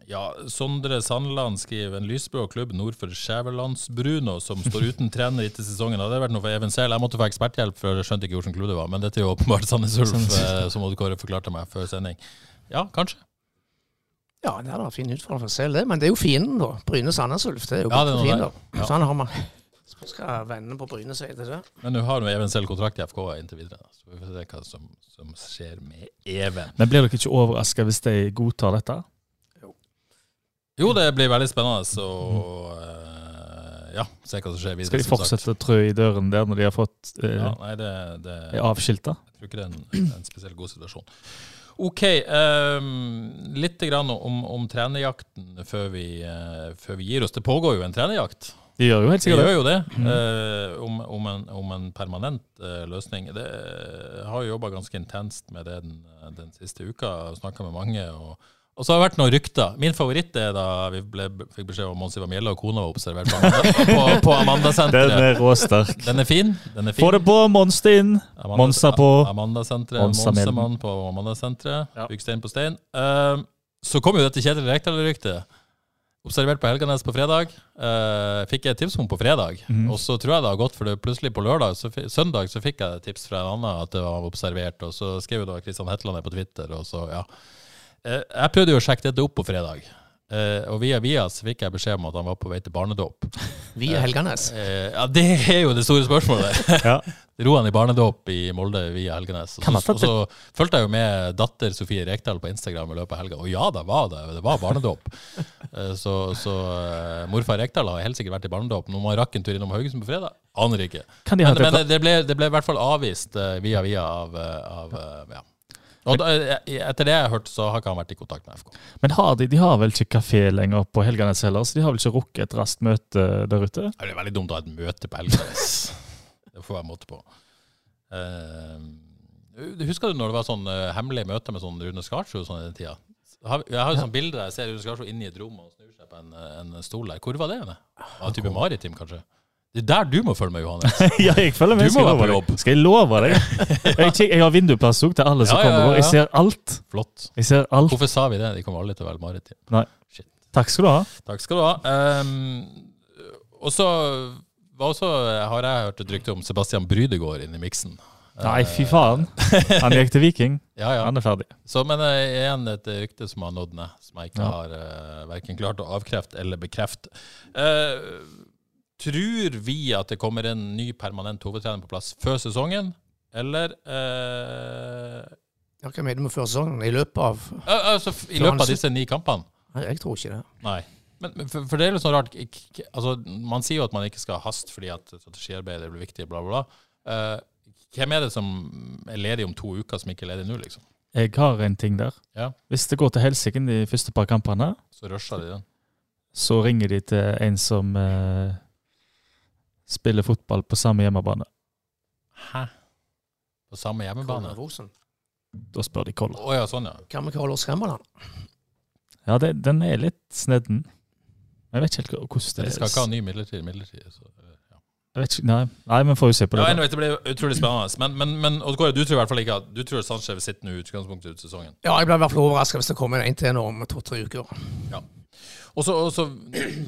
ja, Sondre Sandland skriver en lysblå klubb nord for Skjævelandsbruno som står uten trener etter sesongen. Hadde det vært noe for Even Sehl? Jeg måtte få eksperthjelp, for jeg skjønte ikke hvilken klubb det var. Men dette er jo åpenbart Sandnes Ulf, eh, som Odd Kåre forklarte meg før sending. Ja, kanskje. Ja, det er da fin utfordring for Sehl, det. Men det er jo fienden, da. Bryne Sandnes Ulf. Det er jo Ja, godt for der. Ja. Sånn har man. Så skal vennene på Bryne si til det. Men nå har jo Even Sehl kontrakt i FK inntil videre. Så vi får se hva som, som skjer med Even. Men blir dere ikke overraska hvis de godtar dette? Jo, det blir veldig spennende å eh, ja, se hva som skjer videre. Skal de fortsette å trø i døren der når de har fått eh, Ja, nei, det, det er avskilta? Jeg tror ikke det er en, en spesielt god situasjon. OK. Um, litt grann om, om trenerjakten før vi, eh, før vi gir oss. Det pågår jo en trenerjakt. De gjør jo helt Det de gjør jo det. Mm. eh, om, om, en, om en permanent eh, løsning. Det jeg har jo jobba ganske intenst med det den, den siste uka. Snakka med mange. og og så har det vært noen rykter. Min favoritt er da vi ble, fikk beskjed om Mons Ivar Mjelle og kona var observert på, Amanda, på, på Den Amanda-senteret. er råsterk. Den er fin. Den er fin. Få det på! Monster inn! Amanda- Monsa på. Amanda-senteret. Monsemann på Amanda-senteret. Ja. Bygg stein på stein. Eh, så kom jo dette Kjetil Rekdal-ryktet. Observert på Helganes på fredag. Uh, fikk jeg tips om på fredag. Mm. Og så tror jeg det har gått, for det plutselig på lørdag, så, søndag så fikk jeg tips fra en annen at det var observert. Og så skrev jo da Kristian Hetland det på Twitter, og så, ja. Uh, jeg prøvde jo å sjekke dette opp på fredag. Eh, og via via så fikk jeg beskjed om at han var på vei til barnedåp. Via Helganes? Uh, uh, ja, det er jo det store spørsmålet. Ja. Dro han i barnedåp i Molde via Helganes? Og så, og så fulgte jeg jo med datter Sofie Rekdal på Instagram i løpet av helga, og ja, det var det. Det var barnedåp. Eh, så så eh, morfar Rekdal har helt sikkert vært i barnedåp. Når man rakk en tur innom Haugesund på fredag, aner ikke. Kan de Men, men det? det, ble, det ble i hvert fall avvist eh, via via av, eh, av eh, ja. Og da, eh, etter det jeg har hørt, så har ikke han vært i kontakt med FK. Men har de, de har vel ikke kafé lenger på Helganes heller, så de har vel ikke rukket et raskt møte der ute? Det er veldig dumt å ha et møte på Helganes. det får jeg måte på. Uh, husker du når det var sånn uh, hemmelig møte med sånn Rune Skarsrud sånn i den tida? Jeg har jo sånn bilde der jeg ser Rune Skarsrud inne i et rom og snur seg på en, eh, en stol der. Hvor var det? Av type maritim, kanskje? Det er der du må følge med, Johannes. ja, jeg følger med. Du må være på jobb. Skal jeg love deg? Jeg, jeg har vinduplass òg til alle som Ja, ja, kommer. ja, over. Jeg ser alt. Flott. Jeg ser alt. Hvorfor sa vi det? De kommer alle til å være maritim. Nei. Shit. Takk skal du ha. Takk skal du ha. Um, og så har jeg hørt et rykte om Sebastian Brydegård inn i miksen. Nei, fy faen. Han gikk til Viking. Ja, ja. Han er ferdig. Så, men eh, igjen et rykte som har nådd ned, som jeg ikke Ja. har uh, verken klart å avkrefte eller bekrefte. Eh, tror vi at det kommer en ny permanent hovedtrener på plass før sesongen, eller eh, Ja, Hva mener du med før sesongen? I løpet av al- Altså i løpet av disse ni kampene? Nei, Jeg tror ikke det. Nei. Men, men for, for det er litt sånn rart altså, Man sier jo at man ikke skal haste fordi at strategiarbeidet blir viktig, bla, bla, bla. Eh, hvem er det som er ledig om to uker, som ikke er ledig nå, liksom? Jeg har en ting der. Ja. Hvis det går til helsike de første par kampene, Så rusher de den. så ringer de til en som eh, spiller fotball på samme hjemmebane. Hæ? På samme hjemmebane? Rosen. Da spør de Koller. Oh, ja, sånn ja. Hva med oss Remmerland? Ja, det, den er litt snedden. Jeg vet ikke helt hvordan det er. De skal ikke ha ny midlertidig midlertidig. Så, ja. Jeg vet ikke, nei, nei, men får vi se på det. Ja, anyway, det blir utrolig spennende. Men, men, men Kåre, du tror i hvert fall ikke at Du tror Sanchez vil sitte nå utgangspunktet ut sesongen? Ja, jeg blir i hvert fall overraska hvis det kommer en til nå om to-tre uker. Og så, og så,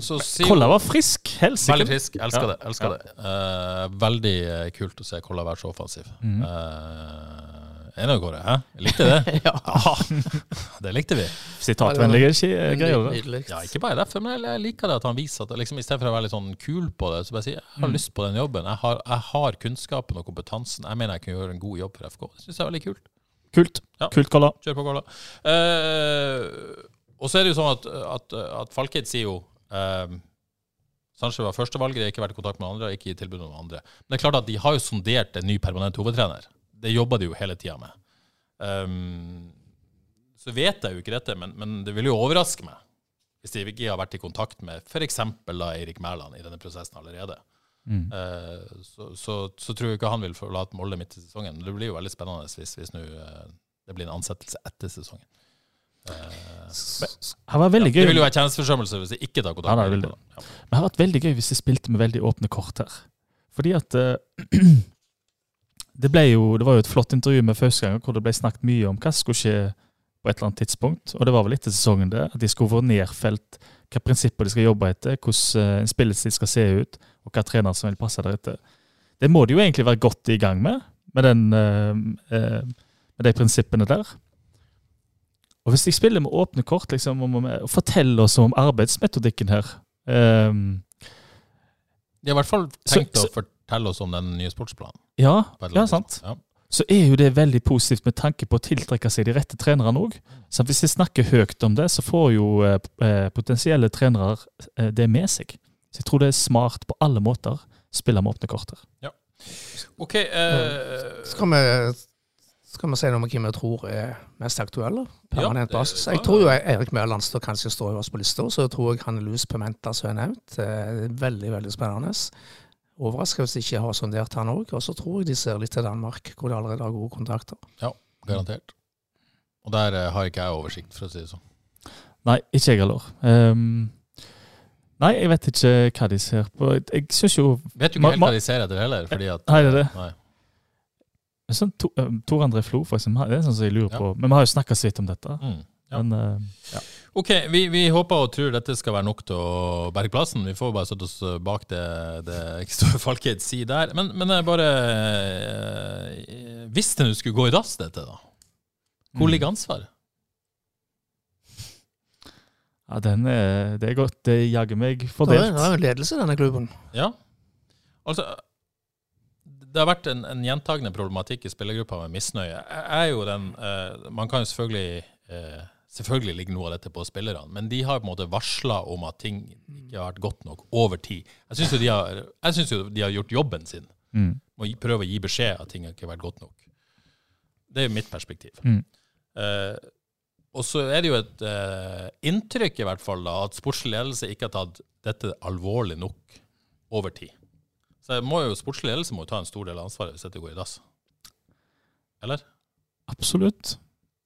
så sier Koller var frisk, helsike. Veldig frisk. Elsker Ja. det. elsker Ja. det. Uh, veldig eh, kult å se Kolla være så offensiv. Mhm. Eh, Enig, Kåre? Hæ? Likte det? ja. Det likte vi. Sitatvennlige greier. Nydelig. Ja, Ikke bare derfor, men jeg- liker det at han viser at liksom, i stedet for å være litt sånn kul på det, så bare si jeg har Mm. lyst på den jobben. Jeg har, jeg har kunnskapen og kompetansen. Jeg mener jeg kan gjøre en god jobb for FK. Det syns jeg er veldig kult. Kult. Ja. Kult, Kolla. Kjør på, Kolla. Eh, og så er det jo sånn at, at, at Falkeid sier jo eh, Sanchez var førstevalget, de har ikke vært i kontakt med andre, ikke gitt tilbud om andre. Men det er klart at de har jo sondert en ny permanent hovedtrener. Det jobber de jo hele tida med. Um, så vet jeg jo ikke dette, men, men det vil jo overraske meg hvis de ikke har vært i kontakt med f.eks. Eirik Mæland i denne prosessen allerede. Mm. Eh, så, så, så tror jeg ikke han vil forlate Molde midt i sesongen. Det blir jo veldig spennende hvis, hvis nu, eh, det blir en ansettelse etter sesongen. Eh, Det var veldig ja, gøy. det ville jo være tjenesteforsømmelse hvis de ikke tar kontakt. Ja, det det. Ja. Men det har vært veldig gøy hvis de spilte med veldig åpne kort her. Fordi at uh, det, ble jo, det var jo et flott intervju med Fauskanger hvor det ble snakket mye om hva som skulle skje på et eller annet tidspunkt. Og det var vel etter sesongen det, at de skulle få nedfelt hva prinsipper de skal jobbe etter, hvordan eh, en spillestil skal se ut, og hva trener som vil passe deretter. Det må de jo egentlig være godt i gang med, med, den, uh, uh, med de prinsippene der. Og hvis de spiller med åpne kort liksom, om, om, og forteller oss om arbeidsmetodikken her Um, De har i hvert fall tenkt så- å fortelle oss om den nye sportsplanen. Ja, ja sant. Ja. Så er jo det veldig positivt med tanke på å tiltrekke seg de rette trenerne òg. Hvis de snakker høyt om det, så får jo eh, eh, potensielle trenere eh, det med seg. Så jeg tror det er smart på alle måter å spille med åpne kort her. OK eh, Skal vi, skal vi si noe om hvem vi tror er mest aktuelle? Permanent Ja, basis. Jeg tror jo Erik Mørland står kanskje står øverst på lista. Så jeg tror jeg han er Luz Pimenta, som er nevnt. Eh, Veldig, veldig spennende. Overrasker hvis de ikke har sondert han òg. Og så tror jeg de ser litt til Danmark, hvor de allerede har gode kontakter. Ja, Garantert. Og der eh, har ikke jeg oversikt, for å si det sånn. Nei, ikke jeg heller. Um, nei, jeg vet ikke hva de ser på. Jeg syns jo Vet du ikke helt hva de ser etter heller. Fordi at, Nei, det er det. Nei. Sånn, to, eh, Tor André Flo, for eksempel. Det er sånn som jeg lurer Ja. på. Men vi har jo snakka så vidt om dette. Mm. Ja. Men eh, OK, vi, vi håper og tror dette skal være nok til å berge plassen. Vi får bare støtte oss bak det, det Kristoffer Falkeid sier der. Men, men bare eh, Hvis det nå skulle gå i dass, dette, da. Hvor Mm. ligger ansvaret? ja, den er, det er godt. Det jager meg fordelt. det er jo ledelse i denne klubben. Ja. Altså Det har vært en, en gjentagende problematikk i spillergruppa med misnøye. Er jo den uh, Man kan jo selvfølgelig uh, Selvfølgelig ligger noe av dette på spillerne, men de har på en måte varsla om at ting ikke har vært godt nok over tid. Jeg syns jo, de har- jeg synes jo de har gjort jobben sin. Mm. å prøve å gi beskjed at ting ikke har vært godt nok. Det er jo mitt perspektiv. Mm. Uh, og så er det jo et uh, inntrykk i hvert fall da, at sportslig ledelse ikke har tatt dette alvorlig nok over tid. Så jeg må jo, sportslig ledelse må jo ta en stor del av ansvaret hvis dette går i dass. Eller? Absolutt.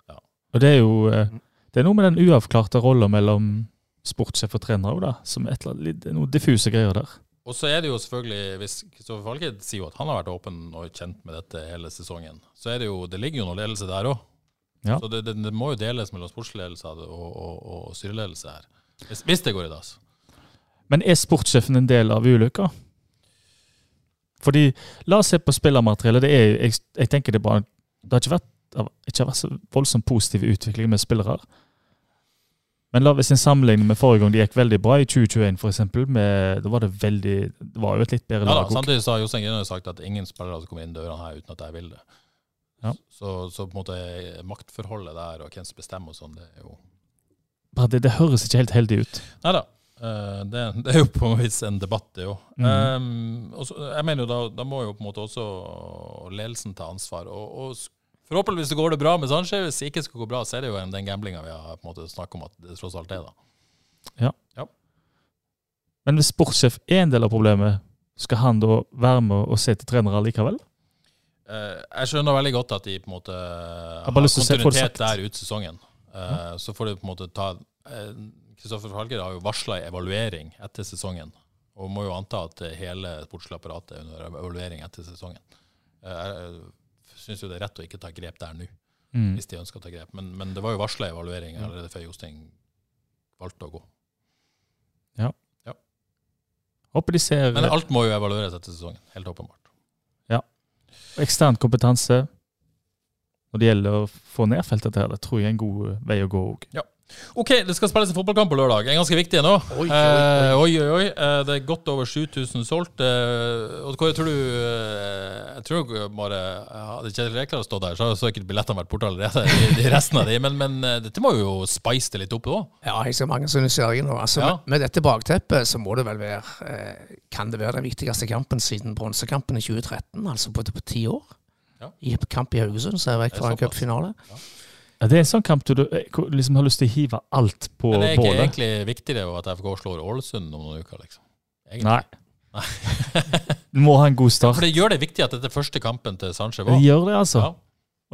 Ja. Og det er jo eh, det er noe med den uavklarte rolla mellom sportssjef og trener òg, da. Som et eller annet, noen diffuse greier der. Og så er det jo selvfølgelig, hvis Kristoffer Falkeid sier jo at han har vært åpen og kjent med dette hele sesongen, så er det jo, det ligger jo noe ledelse der òg. Ja. Så det, det, det må jo deles mellom sportsledelse og, og, og styreledelse her. Hvis, hvis det går i dass. Men er sportssjefen en del av ulykka? Fordi, la oss se på spillermateriellet. Det er, jeg, jeg tenker det bare Det har ikke vært, ikke vært så voldsomt positiv utvikling med spillere. Men la oss en sammenligning med forrige gang det gikk veldig bra, i 2021 f.eks., da var det veldig Det var jo et litt bedre Ja da, lag. Samtidig så har Jostein Grinaud sagt at ingen spillere skal komme inn dørene her uten at jeg vil det. Ja. Så, så på en måte maktforholdet der og hvem som bestemmer og sånn, det er jo det, det høres ikke helt heldig ut. Nei da. Eh, det, det er jo på en vis en debatt, det òg. Mhm. jeg mener jo da, da må jo på en måte også ledelsen ta ansvar. Og, og forhåpentligvis så går det bra med Sanchez. Hvis det ikke skal gå bra, så er det jo en- den gamblinga vi har på en måte snakket om at det tross alt er. da. Ja. Men hvis sportssjef er en del av problemet, skal han da være med og se til trenere likevel? Uh, jeg skjønner veldig godt at de på en måte har kontinuitet der ut sesongen. Eh, Så får de på en måte ta eh, Kristoffer Falger har jo varsla evaluering etter sesongen, og må jo anta at hele sportslige apparatet er under evaluering etter sesongen. Eh, Jeg syns jo det er rett å ikke ta grep der nå, Mm. hvis de ønsker å ta grep. Men, men det var jo varsla evaluering allerede før Jostein valgte å gå. Håper de ser Men alt må jo evalueres etter sesongen, helt åpenbart. ekstern kompetanse når det gjelder å få nedfeltet her. Det tror jeg er en god eh, vei å gå òg. OK, det skal spilles en fotballkamp på lørdag. En ganske viktig en òg. Oi, oi, Eh, oi. oi. Eh, det er godt over 7000 solgt. Eh, og hva tror du eh, Jeg tror bare Hadde Kjetil Rekdal stått der, så hadde sikkert billettene vært borte allerede. De, resten av de, Men, men eh, dette må jo spice det litt opp òg. Ja, jeg ser mange som er nysgjerrige nå. Altså, Ja. med, dette bakteppet så må det vel være eh, Kan det være den viktigste kampen siden bronsekampen i 2013? Altså på, ti år? Ja. I kamp i Haugesund, så er jeg vekk fra en cupfinale. Ja, det er en sånn kamp du, eh, du liksom har lyst til å hive alt på bålet. Men det er ikke bålet. egentlig det at FK slår Ålesund om noen uker, liksom. Egentlig. Nei. Du må ha en god start. For det gjør det viktig at dette første kampen til Sanchez Det gjør det, altså. Ja.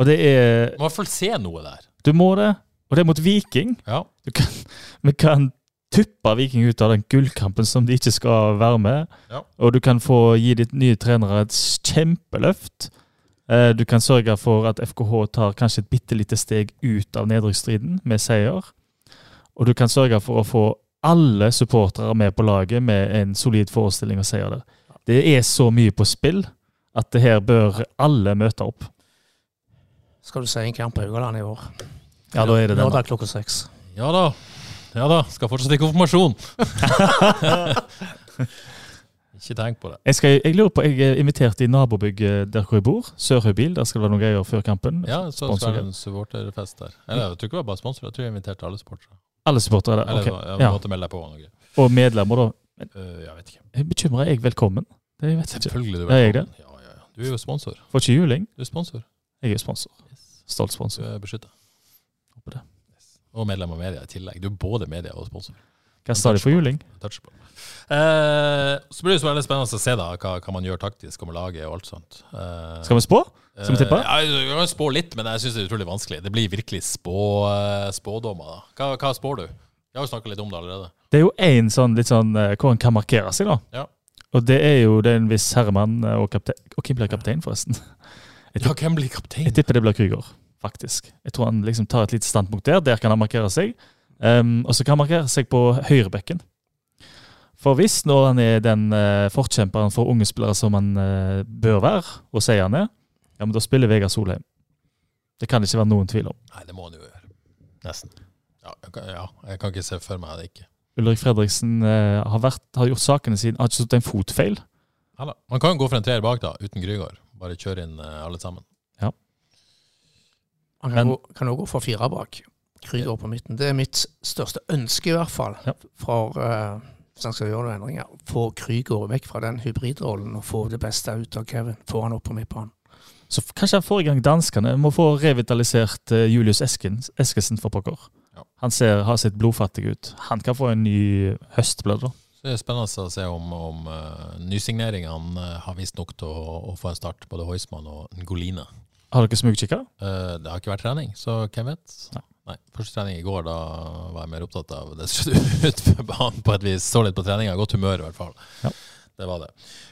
Og det er Du Må i hvert fall se noe der. Du må det. Og det er mot Viking. Ja. Du kan, vi kan tuppe Viking ut av den gullkampen som de ikke skal være med. Ja. Og du kan få gi ditt nye trenere et kjempeløft. Eh, Du kan sørge for at FKH tar kanskje et bitte lite steg ut av nedrykksstriden med seier. Og du kan sørge for å få alle supportere med på laget med en solid forestilling og seier der. Det er så mye på spill at det her bør alle møte opp. Skal du se en kamp på Haugaland i år? Ja, da er det den. da. Lørdag klokka seks. Ja da. Ja da. Skal fortsatt i konfirmasjon. Ikke tenk på det. Jeg, skal, jeg lurer på, jeg er invitert i nabobygget der hvor jeg bor. Sørhøybil. Der skal det være noen greier før kampen. Ja, så Sponsor. skal det en supporterfest der. Eller, jeg tror ikke det var bare sponsorer, jeg tror jeg inviterte alle supportere. Alle supportere. Eller ok. jeg Ja. måtte melde deg på noe. Og medlemmer, da. Uh, jeg vet ikke. Jeg bekymrer jeg velkommen. Det vet jeg. Selvfølgelig du Er jeg velkommen. Ja, ja, ja. Du er jo sponsor. Får ikke juling. Du er sponsor. Jeg er sponsor. Stolt sponsor. Du er beskytta. Håper det. Og medlem av media i tillegg. Du er både media og sponsor. Hva sa de for juling? Touchable. Eh, så blir det så veldig spennende å se da hva, hva man gjør taktisk og med laget og alt sånt. Eh, Skal vi spå? Skal vi tippe? Eh, ja, vi kan spå litt, men jeg syns det er utrolig vanskelig. Det blir virkelig spå, eh, spådommer. da. Hva, hva spår du? Vi har jo snakka litt om det allerede. Det er jo én sånn litt sånn eh, hvor han kan markere seg, da. Ja. Og det er jo det er en viss herremann eh, og kaptein Og hvem blir kaptein, forresten? Jeg, Ja, hvem blir kaptein? jeg tipper det blir Krüger, faktisk. Jeg tror han liksom tar et lite standpunkt der. Der kan han markere seg. Um, og så kan han markere seg på høyrebekken. For hvis når han er den uh, forkjemperen for unge spillere som han uh, bør være, og sier han er, ja, men da spiller Vegard Solheim. Det kan det ikke være noen tvil om. Nei, det må han jo gjøre. Nesten. Ja, jeg kan, ja, jeg kan ikke se for meg det ikke. Ulrik Fredriksen uh, har, vært, har gjort sakene sine, har ikke stått en fotfeil. Heller. Man kan jo gå for en treer bak, da, uten Grygård. Bare kjøre inn alle sammen. Han Men- kan, gå, kan også gå for fire bak. Krydder på midten. Det er mitt største ønske, i hvert fall. Ja. For eh, hvis han skal gjøre noen endringer. Få Krygård vekk fra den hybridrollen og få det beste ut av Kevin. Få han opp på midtbanen. Så kanskje han får i gang danskene. Må få revitalisert eh, Julius Eskesen for pokker. Ja. Han ser, har sett blodfattig ut. Han kan få en ny høstblød da. Så det er spennende å se om, om uh, nysigneringene uh, har vist nok til å, å få en start. Både Heusmann og Ngoline. Har dere smugkikka? Uh, det har ikke vært trening, så hvem vet? Nei. Nei. Første trening i går, da var jeg mer opptatt av det som skjedde ut på banen på et vis. Så litt på treninga. Godt humør, i hvert fall. Ja. Det var det.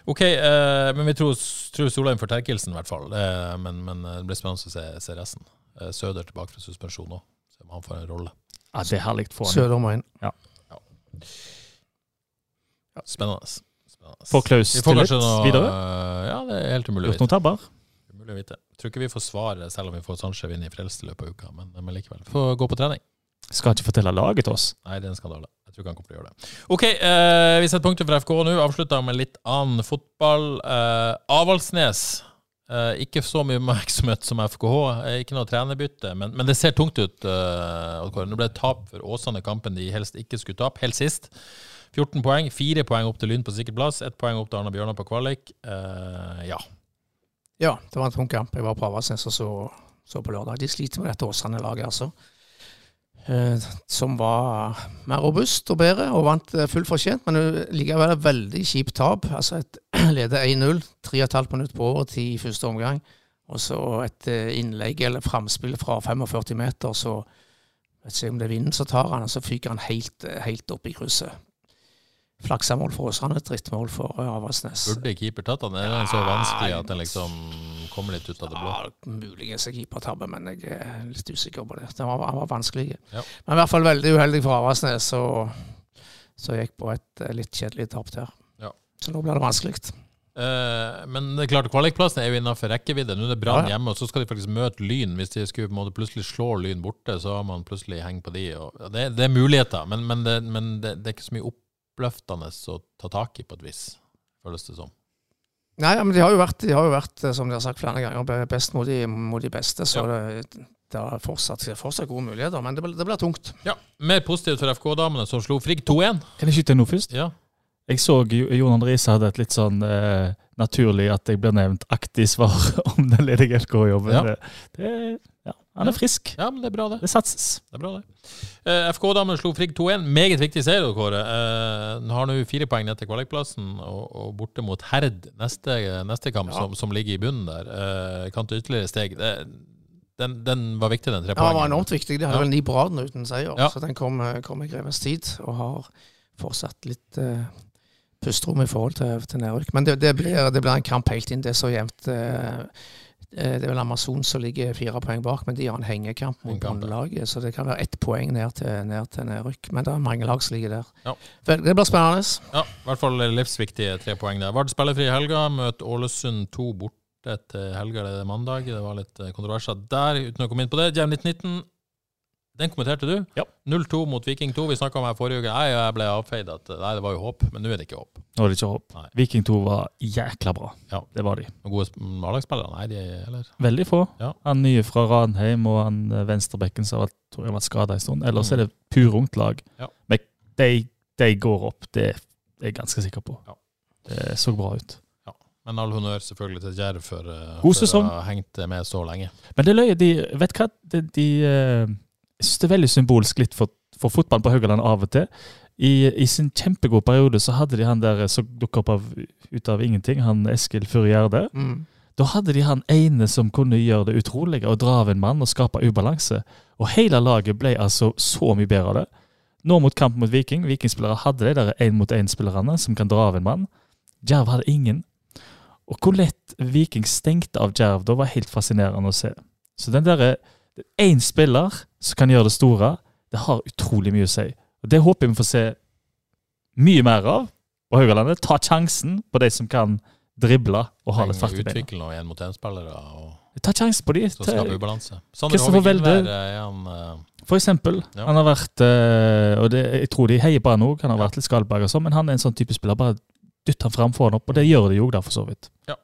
OK, eh, men vi tror, tror Solheim får Terkelsen, i hvert fall. Eh, men, men det blir spennende å se, se resten. Eh, Søder tilbake fra suspensjon òg. Se om han får en rolle. Ja, det er herlig for han. Søder må inn. Spennende. Spennende. Får Klaus Vi får tillit noe videre? eh, Ja, det er helt umulig å Gjort noen tabber? Umulig å vite. Tror ikke vi får svaret selv om vi får Sanchez inn i Frelst i løpet av uka, men, men likevel. Få gå på trening. Skal ikke fortelle laget til oss. Nei, det er en skandale. Jeg tror ikke han kommer til å gjøre det. OK, eh, vi setter punktum for FK nå. Avslutter med litt annen fotball. Eh, Avaldsnes. Eh, ikke så mye oppmerksomhet som FKH. Eh, ikke noe trenerbytte, men, men det ser tungt ut. Eh, Nå ble det tap for Åsane, kampen de helst ikke skulle tape, helt sist. 14 poeng. Fire poeng opp til Lyn på sikker plass. Ett poeng opp til Arna Bjørnar på kvalik. Eh, ja. Ja, det var en tung kamp. Jeg var på Avaldsnes og så, så på lørdag. De sliter med dette Åsane-laget, altså. eh, som var mer robust og bedre, og vant eh, fullt fortjent. Men likevel et veldig kjipt tap. Altså et leder 1-0, 3,5 minutter på overtid i første omgang. Og så et eh, innlegg eller framspill fra 45 meter, så vet ikke om det er vinden som tar han, og så fyker han helt, eh, helt opp i krysset. Flaksamål for Åsane, drittmål for eh, Avaldsnes. Burde keeper tatt han? Er den så vanskelig at den liksom kommer litt ut av det blå? Ja, muligens en keepertabbe, men jeg er litt usikker på det. Den var, han var vanskelig. Ja. Men i hvert fall veldig uheldig for Avaldsnes, så så gikk på et eh, litt kjedelig tap der. Ja. Så nå blir det vanskelig. Eh, men det er klart, kvalikplassen er jo innenfor rekkevidde. Nå er det Brann Ja, ja. hjemme, og så skal de faktisk møte Lyn. Hvis de skulle på en måte plutselig slå Lyn borte, så har man plutselig heng på de. Og, det, det er muligheter, men, men, det, men det, det er ikke så mye oppløftende å ta tak i, på et vis, føles det som. Nei, men de har jo vært, de har jo vært eh, som de har sagt flere ganger, be- best mot de, mot de beste. Så Ja. det, det er fortsatt, fortsatt gode muligheter, men det, det blir tungt. Ja, Mer positivt for FK-damene, som slo Frigg 2-1. Kan jeg skyte noe først? Ja. Jeg så Jon André Riise hadde et litt sånn eh, naturlig at jeg blir nevnt aktig svar om den ledige FK-jobben. Ja. Det, det, ja, han er frisk. ja, men det er bra, det. Det satses. Det er bra, det. Uh, FK-damen slo Frigg 2-1. Meget viktig seier, Kåre. Uh, den har nå fire poeng ned til kvalikplassen, og, og borte mot Herd neste, neste kamp, Ja. som, som ligger i bunnen der. Uh, kan ta ytterligere steg. Det, den, den var viktig, den tre Ja, den var enormt viktig. De hadde Ja. vel ni på raden uten seier, Ja. så den kom, eh, kom i grevens tid, og har fortsatt litt uh, pusterom i forhold til, til nedrykk. Men det, det, blir, det blir en kamp helt inn. Det er så jevnt. eh, eh, det er vel Amazon som ligger fire poeng bak, men de har en hengekamp mot båndlaget. Så det kan være ett poeng ned til, ned til nedrykk. Men det er mange lag som ligger der. Ja. Det blir spennende. Ja, i hvert fall livsviktige tre poeng der. Vard spillefri i helga, møter Ålesund 2 borte til helga det er mandag. Det var litt eh, kontroverser der, uten å komme inn på det. Jevn 1919, den kommenterte du. Ja. 0-2 mot Viking 2. Vi snakka om her forrige uke. Nei, jeg ble avfeid at nei, det var jo håp, men nå er det ikke håp. Nå er det ikke håp. Nei. Viking 2 var jækla bra. Ja. Det var de. Noen gode sp- A-lagsspillere? Nei, de eller? Veldig få. Ja. Han nye fra Ranheim og han eh, venstrebekken som har vært, tror jeg har vært skada en stund. Ellers Mm. er det purungt lag. Ja. Men de, de går opp, det er jeg ganske sikker på. Ja. Det så bra ut. Men all honnør selvfølgelig til Jerv for, eh, for å ha hengt med så lenge. Men det løy, de, vet hva? De, de, eh, jeg synes det er veldig symbolsk litt for, for fotballen på Haugaland av og til. I, I sin kjempegode periode så hadde de han der som dukka opp av, ut av ingenting, han Eskil Furre. Mm. Da hadde de han ene som kunne gjøre det utrolige, å dra av en mann og skape ubalanse. Og hele laget ble altså så mye bedre av det. Nå mot kamp mot Viking. Vikingspillere hadde de der én-mot-én-spillerne som kan dra av en mann. Djerv hadde ingen. Og hvor lett Viking stengte av Djerv da, var helt fascinerende å se. Så den derre Én spiller som kan gjøre det store, det har utrolig mye å si. Og Det håper jeg vi får se mye mer av på Haugalandet. Ta sjansen på de som kan drible og ha litt fart i beina. Utvikle noen én-mot-én-spillere og Ta sjansen på de. Kristoffer Welde. Han eh, For eksempel. Ja. Han har vært eh, Og det, jeg tror de heier på han òg. Han har vært litt skalberg og sånn, men han er en sånn type spiller. Bare dytt han fram, få han opp. Og det gjør de jo da, for så vidt. GM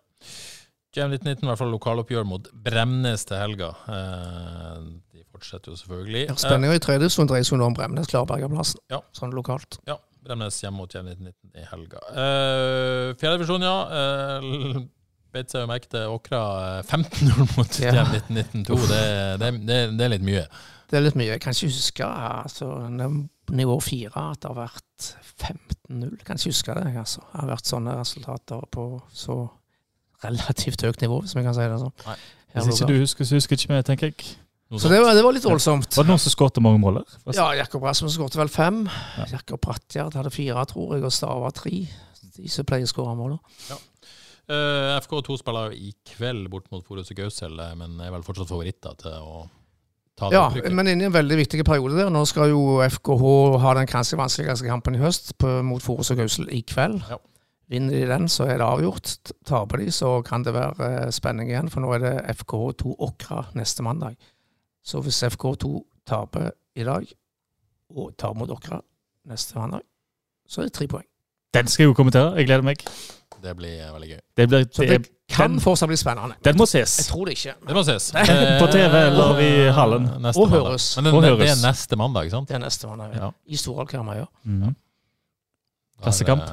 1919, i hvert fall lokaloppgjør mot Bremnes til helga. Eh, de fortsetter jo selvfølgelig. Ja, Spenninga i tredje stund dreier seg nå om Bremnes klarer Bergerplassen, Ja. sånn lokalt. Eh, ja, Bremnes hjemme mot GM 1919 i helga. Eh, Fjerdedivisjon, ja. Eh, Beit seg jo merke til Åkra eh, 15-0 mot Ja. GM 1919-2. Det, det, det, det er litt mye. Det er litt mye. Jeg kan ikke huske altså, nivå fire at det har vært 15-0. Kan ikke huske det. altså. Det har vært sånne resultater på så relativt høyt nivå, hvis vi kan si det sånn. Altså. Hvis ikke du husker, så husker ikke vi, tenker jeg. Så det var, det var litt voldsomt. Var det noen som skåret mange mål der? Ja, Jakob Rasmus skåret vel fem. Ja. Jakob Brattgjerd hadde fire, tror jeg, og Stava tre. De som pleier å skåre mål. Ja. Uh, FK2 spiller i kveld bort mot Forus og Gausel, eh, men er vel fortsatt favoritter til å ta det Ja, opprykket. men inne i en veldig viktig periode der. Nå skal jo FKH ha den kanskje vanskeligste kampen i høst på, mot Forus og Gausel i kveld. Ja. Vinner de den, så er det avgjort. Taper de, så kan det være eh, spenning igjen, for nå er det FK2 Åkra neste mandag. Så hvis FK2 taper i dag, og tar mot Åkra neste mandag, så er det tre poeng. Den skal jeg jo kommentere. Jeg gleder meg. Det blir eh, veldig gøy. Det blir, Så det, kan den, fortsatt bli spennende. den må Jeg tror det ikke. Den må ses. På TV eller i hallen. Neste Og mandag. høres. Men det, det, det er neste mandag, ikke sant? Det er neste mandag. Ja. I Storalkarmøya. Ja. Da er det- Klassekamp.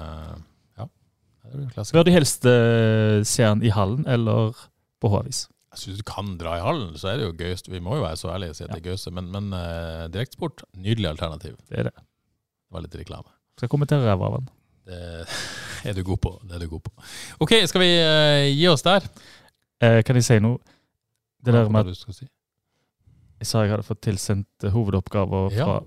Ja. Klassekamp. Bør de helst uh, se den i hallen eller på H-avis? jeg synes du kan dra i hallen, så er det jo gøyest. Vi må jo være så ærlige og si at det er gøyeste, men, men uh, direktesport, nydelig alternativ. Det er det. Det var litt reklame. Skal jeg kommentere ræva av den. Det er du god på. Det er du god på. OK, skal vi uh, gi oss der? Eh, kan jeg si noe? Det der Hva med du at si? jeg sa jeg hadde fått tilsendt hovedoppgaver Ja. fra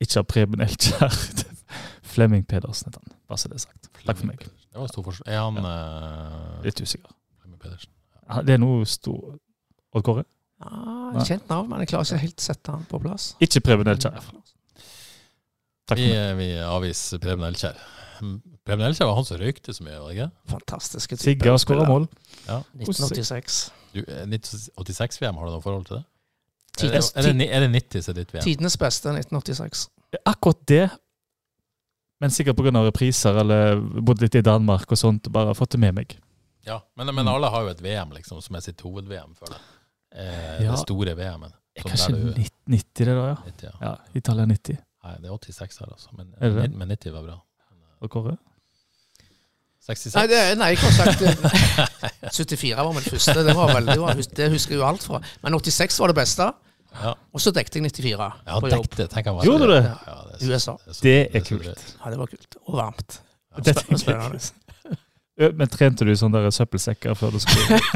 ikke av Preben Elkjær Flemming Pedersen. heter han. Bare så det er sagt. Takk for meg. Det var stor forskjell. Er han uh, Litt usikker. Flemming Pedersen? Ja, Det er noe stor Odd Kåre? Ah, kjent navn, men jeg klarer ikke helt sette han på plass. Ikke Preben Elkjær. Takk Vi, for meg. vi avviser Preben Elkjær. Preben Elkjær var han som røykte så mye, var det ikke? Fantastiske type. Sigge har skåra mål. 1986. Du, eh, 1986-VM, har du noe forhold til det? Er det, Tidenes, er det, ni- er det 90 som er ditt VM? tidenes beste 1986. Akkurat det, men sikkert pga. repriser eller bodd litt i Danmark og sånt, bare fått det med meg. Ja, men, men alle har jo et VM liksom, som er sitt hoved-VM, føler jeg. Eh, Ja. Det store VM-en. Kanskje der du- 90, det da, ja. 90, ja. ja. Italia 90. Nei, det er 86 her, altså. Men, Er men 90 var bra. Og Kåre? 66? Nei, det, nei, jeg har sagt eh, 74 var mitt første. Det, var veldig, bra. det husker jeg jo alt fra. Men 86 var det beste. Ja. Og så dekte jeg 94 Ja, på jobb. dekte. Tenk han Gjorde du det? Ja, det er USA. det er så- Det er kult. Ja, det var kult. Og varmt. Det Spen- Spennende. Men trente du sånne der søppelsekker før du skulle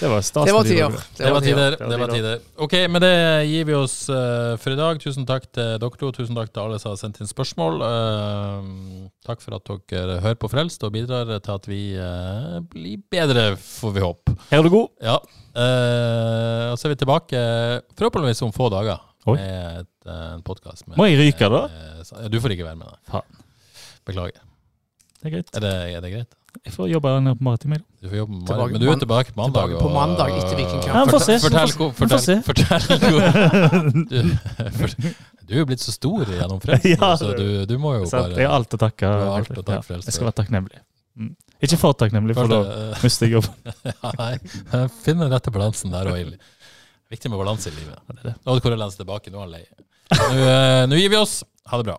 Det var stas. Det var tider. Det var tider. Det var tider. Ok, med det gir vi oss eh, for i dag. Tusen takk til dere to. Tusen takk til alle som har sendt inn spørsmål. Eh, takk for at dere hører på Frelst og bidrar til at vi eh, blir bedre, får vi håpe. Her er du god. Ja. eh, og så er vi tilbake forhåpentligvis om få dager Oi. med et, en podkast. Må jeg ryke da? Ja, du får ikke være med, da. Beklager. Det er greit. Er det, er det greit? Jeg får jobbe nede på Maritim. Du får jobbe Men du er tilbake på mandag. tilbake på og- mandag etter Vikingkamp. Ja. Fortell, fortell, fortell, fortell du, for- du er jo blitt så stor gjennom frelsen, Ja, så du, du må jo Sant? bare Jeg har alt å takke. Alt å takke Ja, jeg skal være takknemlig. Mm. Ikke for takknemlig, for da mister jeg jobben. ja, Nei, finn den rette balansen der òg. Viktig med balanse i livet. Er. Nå er Kåre Lenz tilbake, nå er han lei. Nå, eh, Nå gir vi oss. Ha det bra.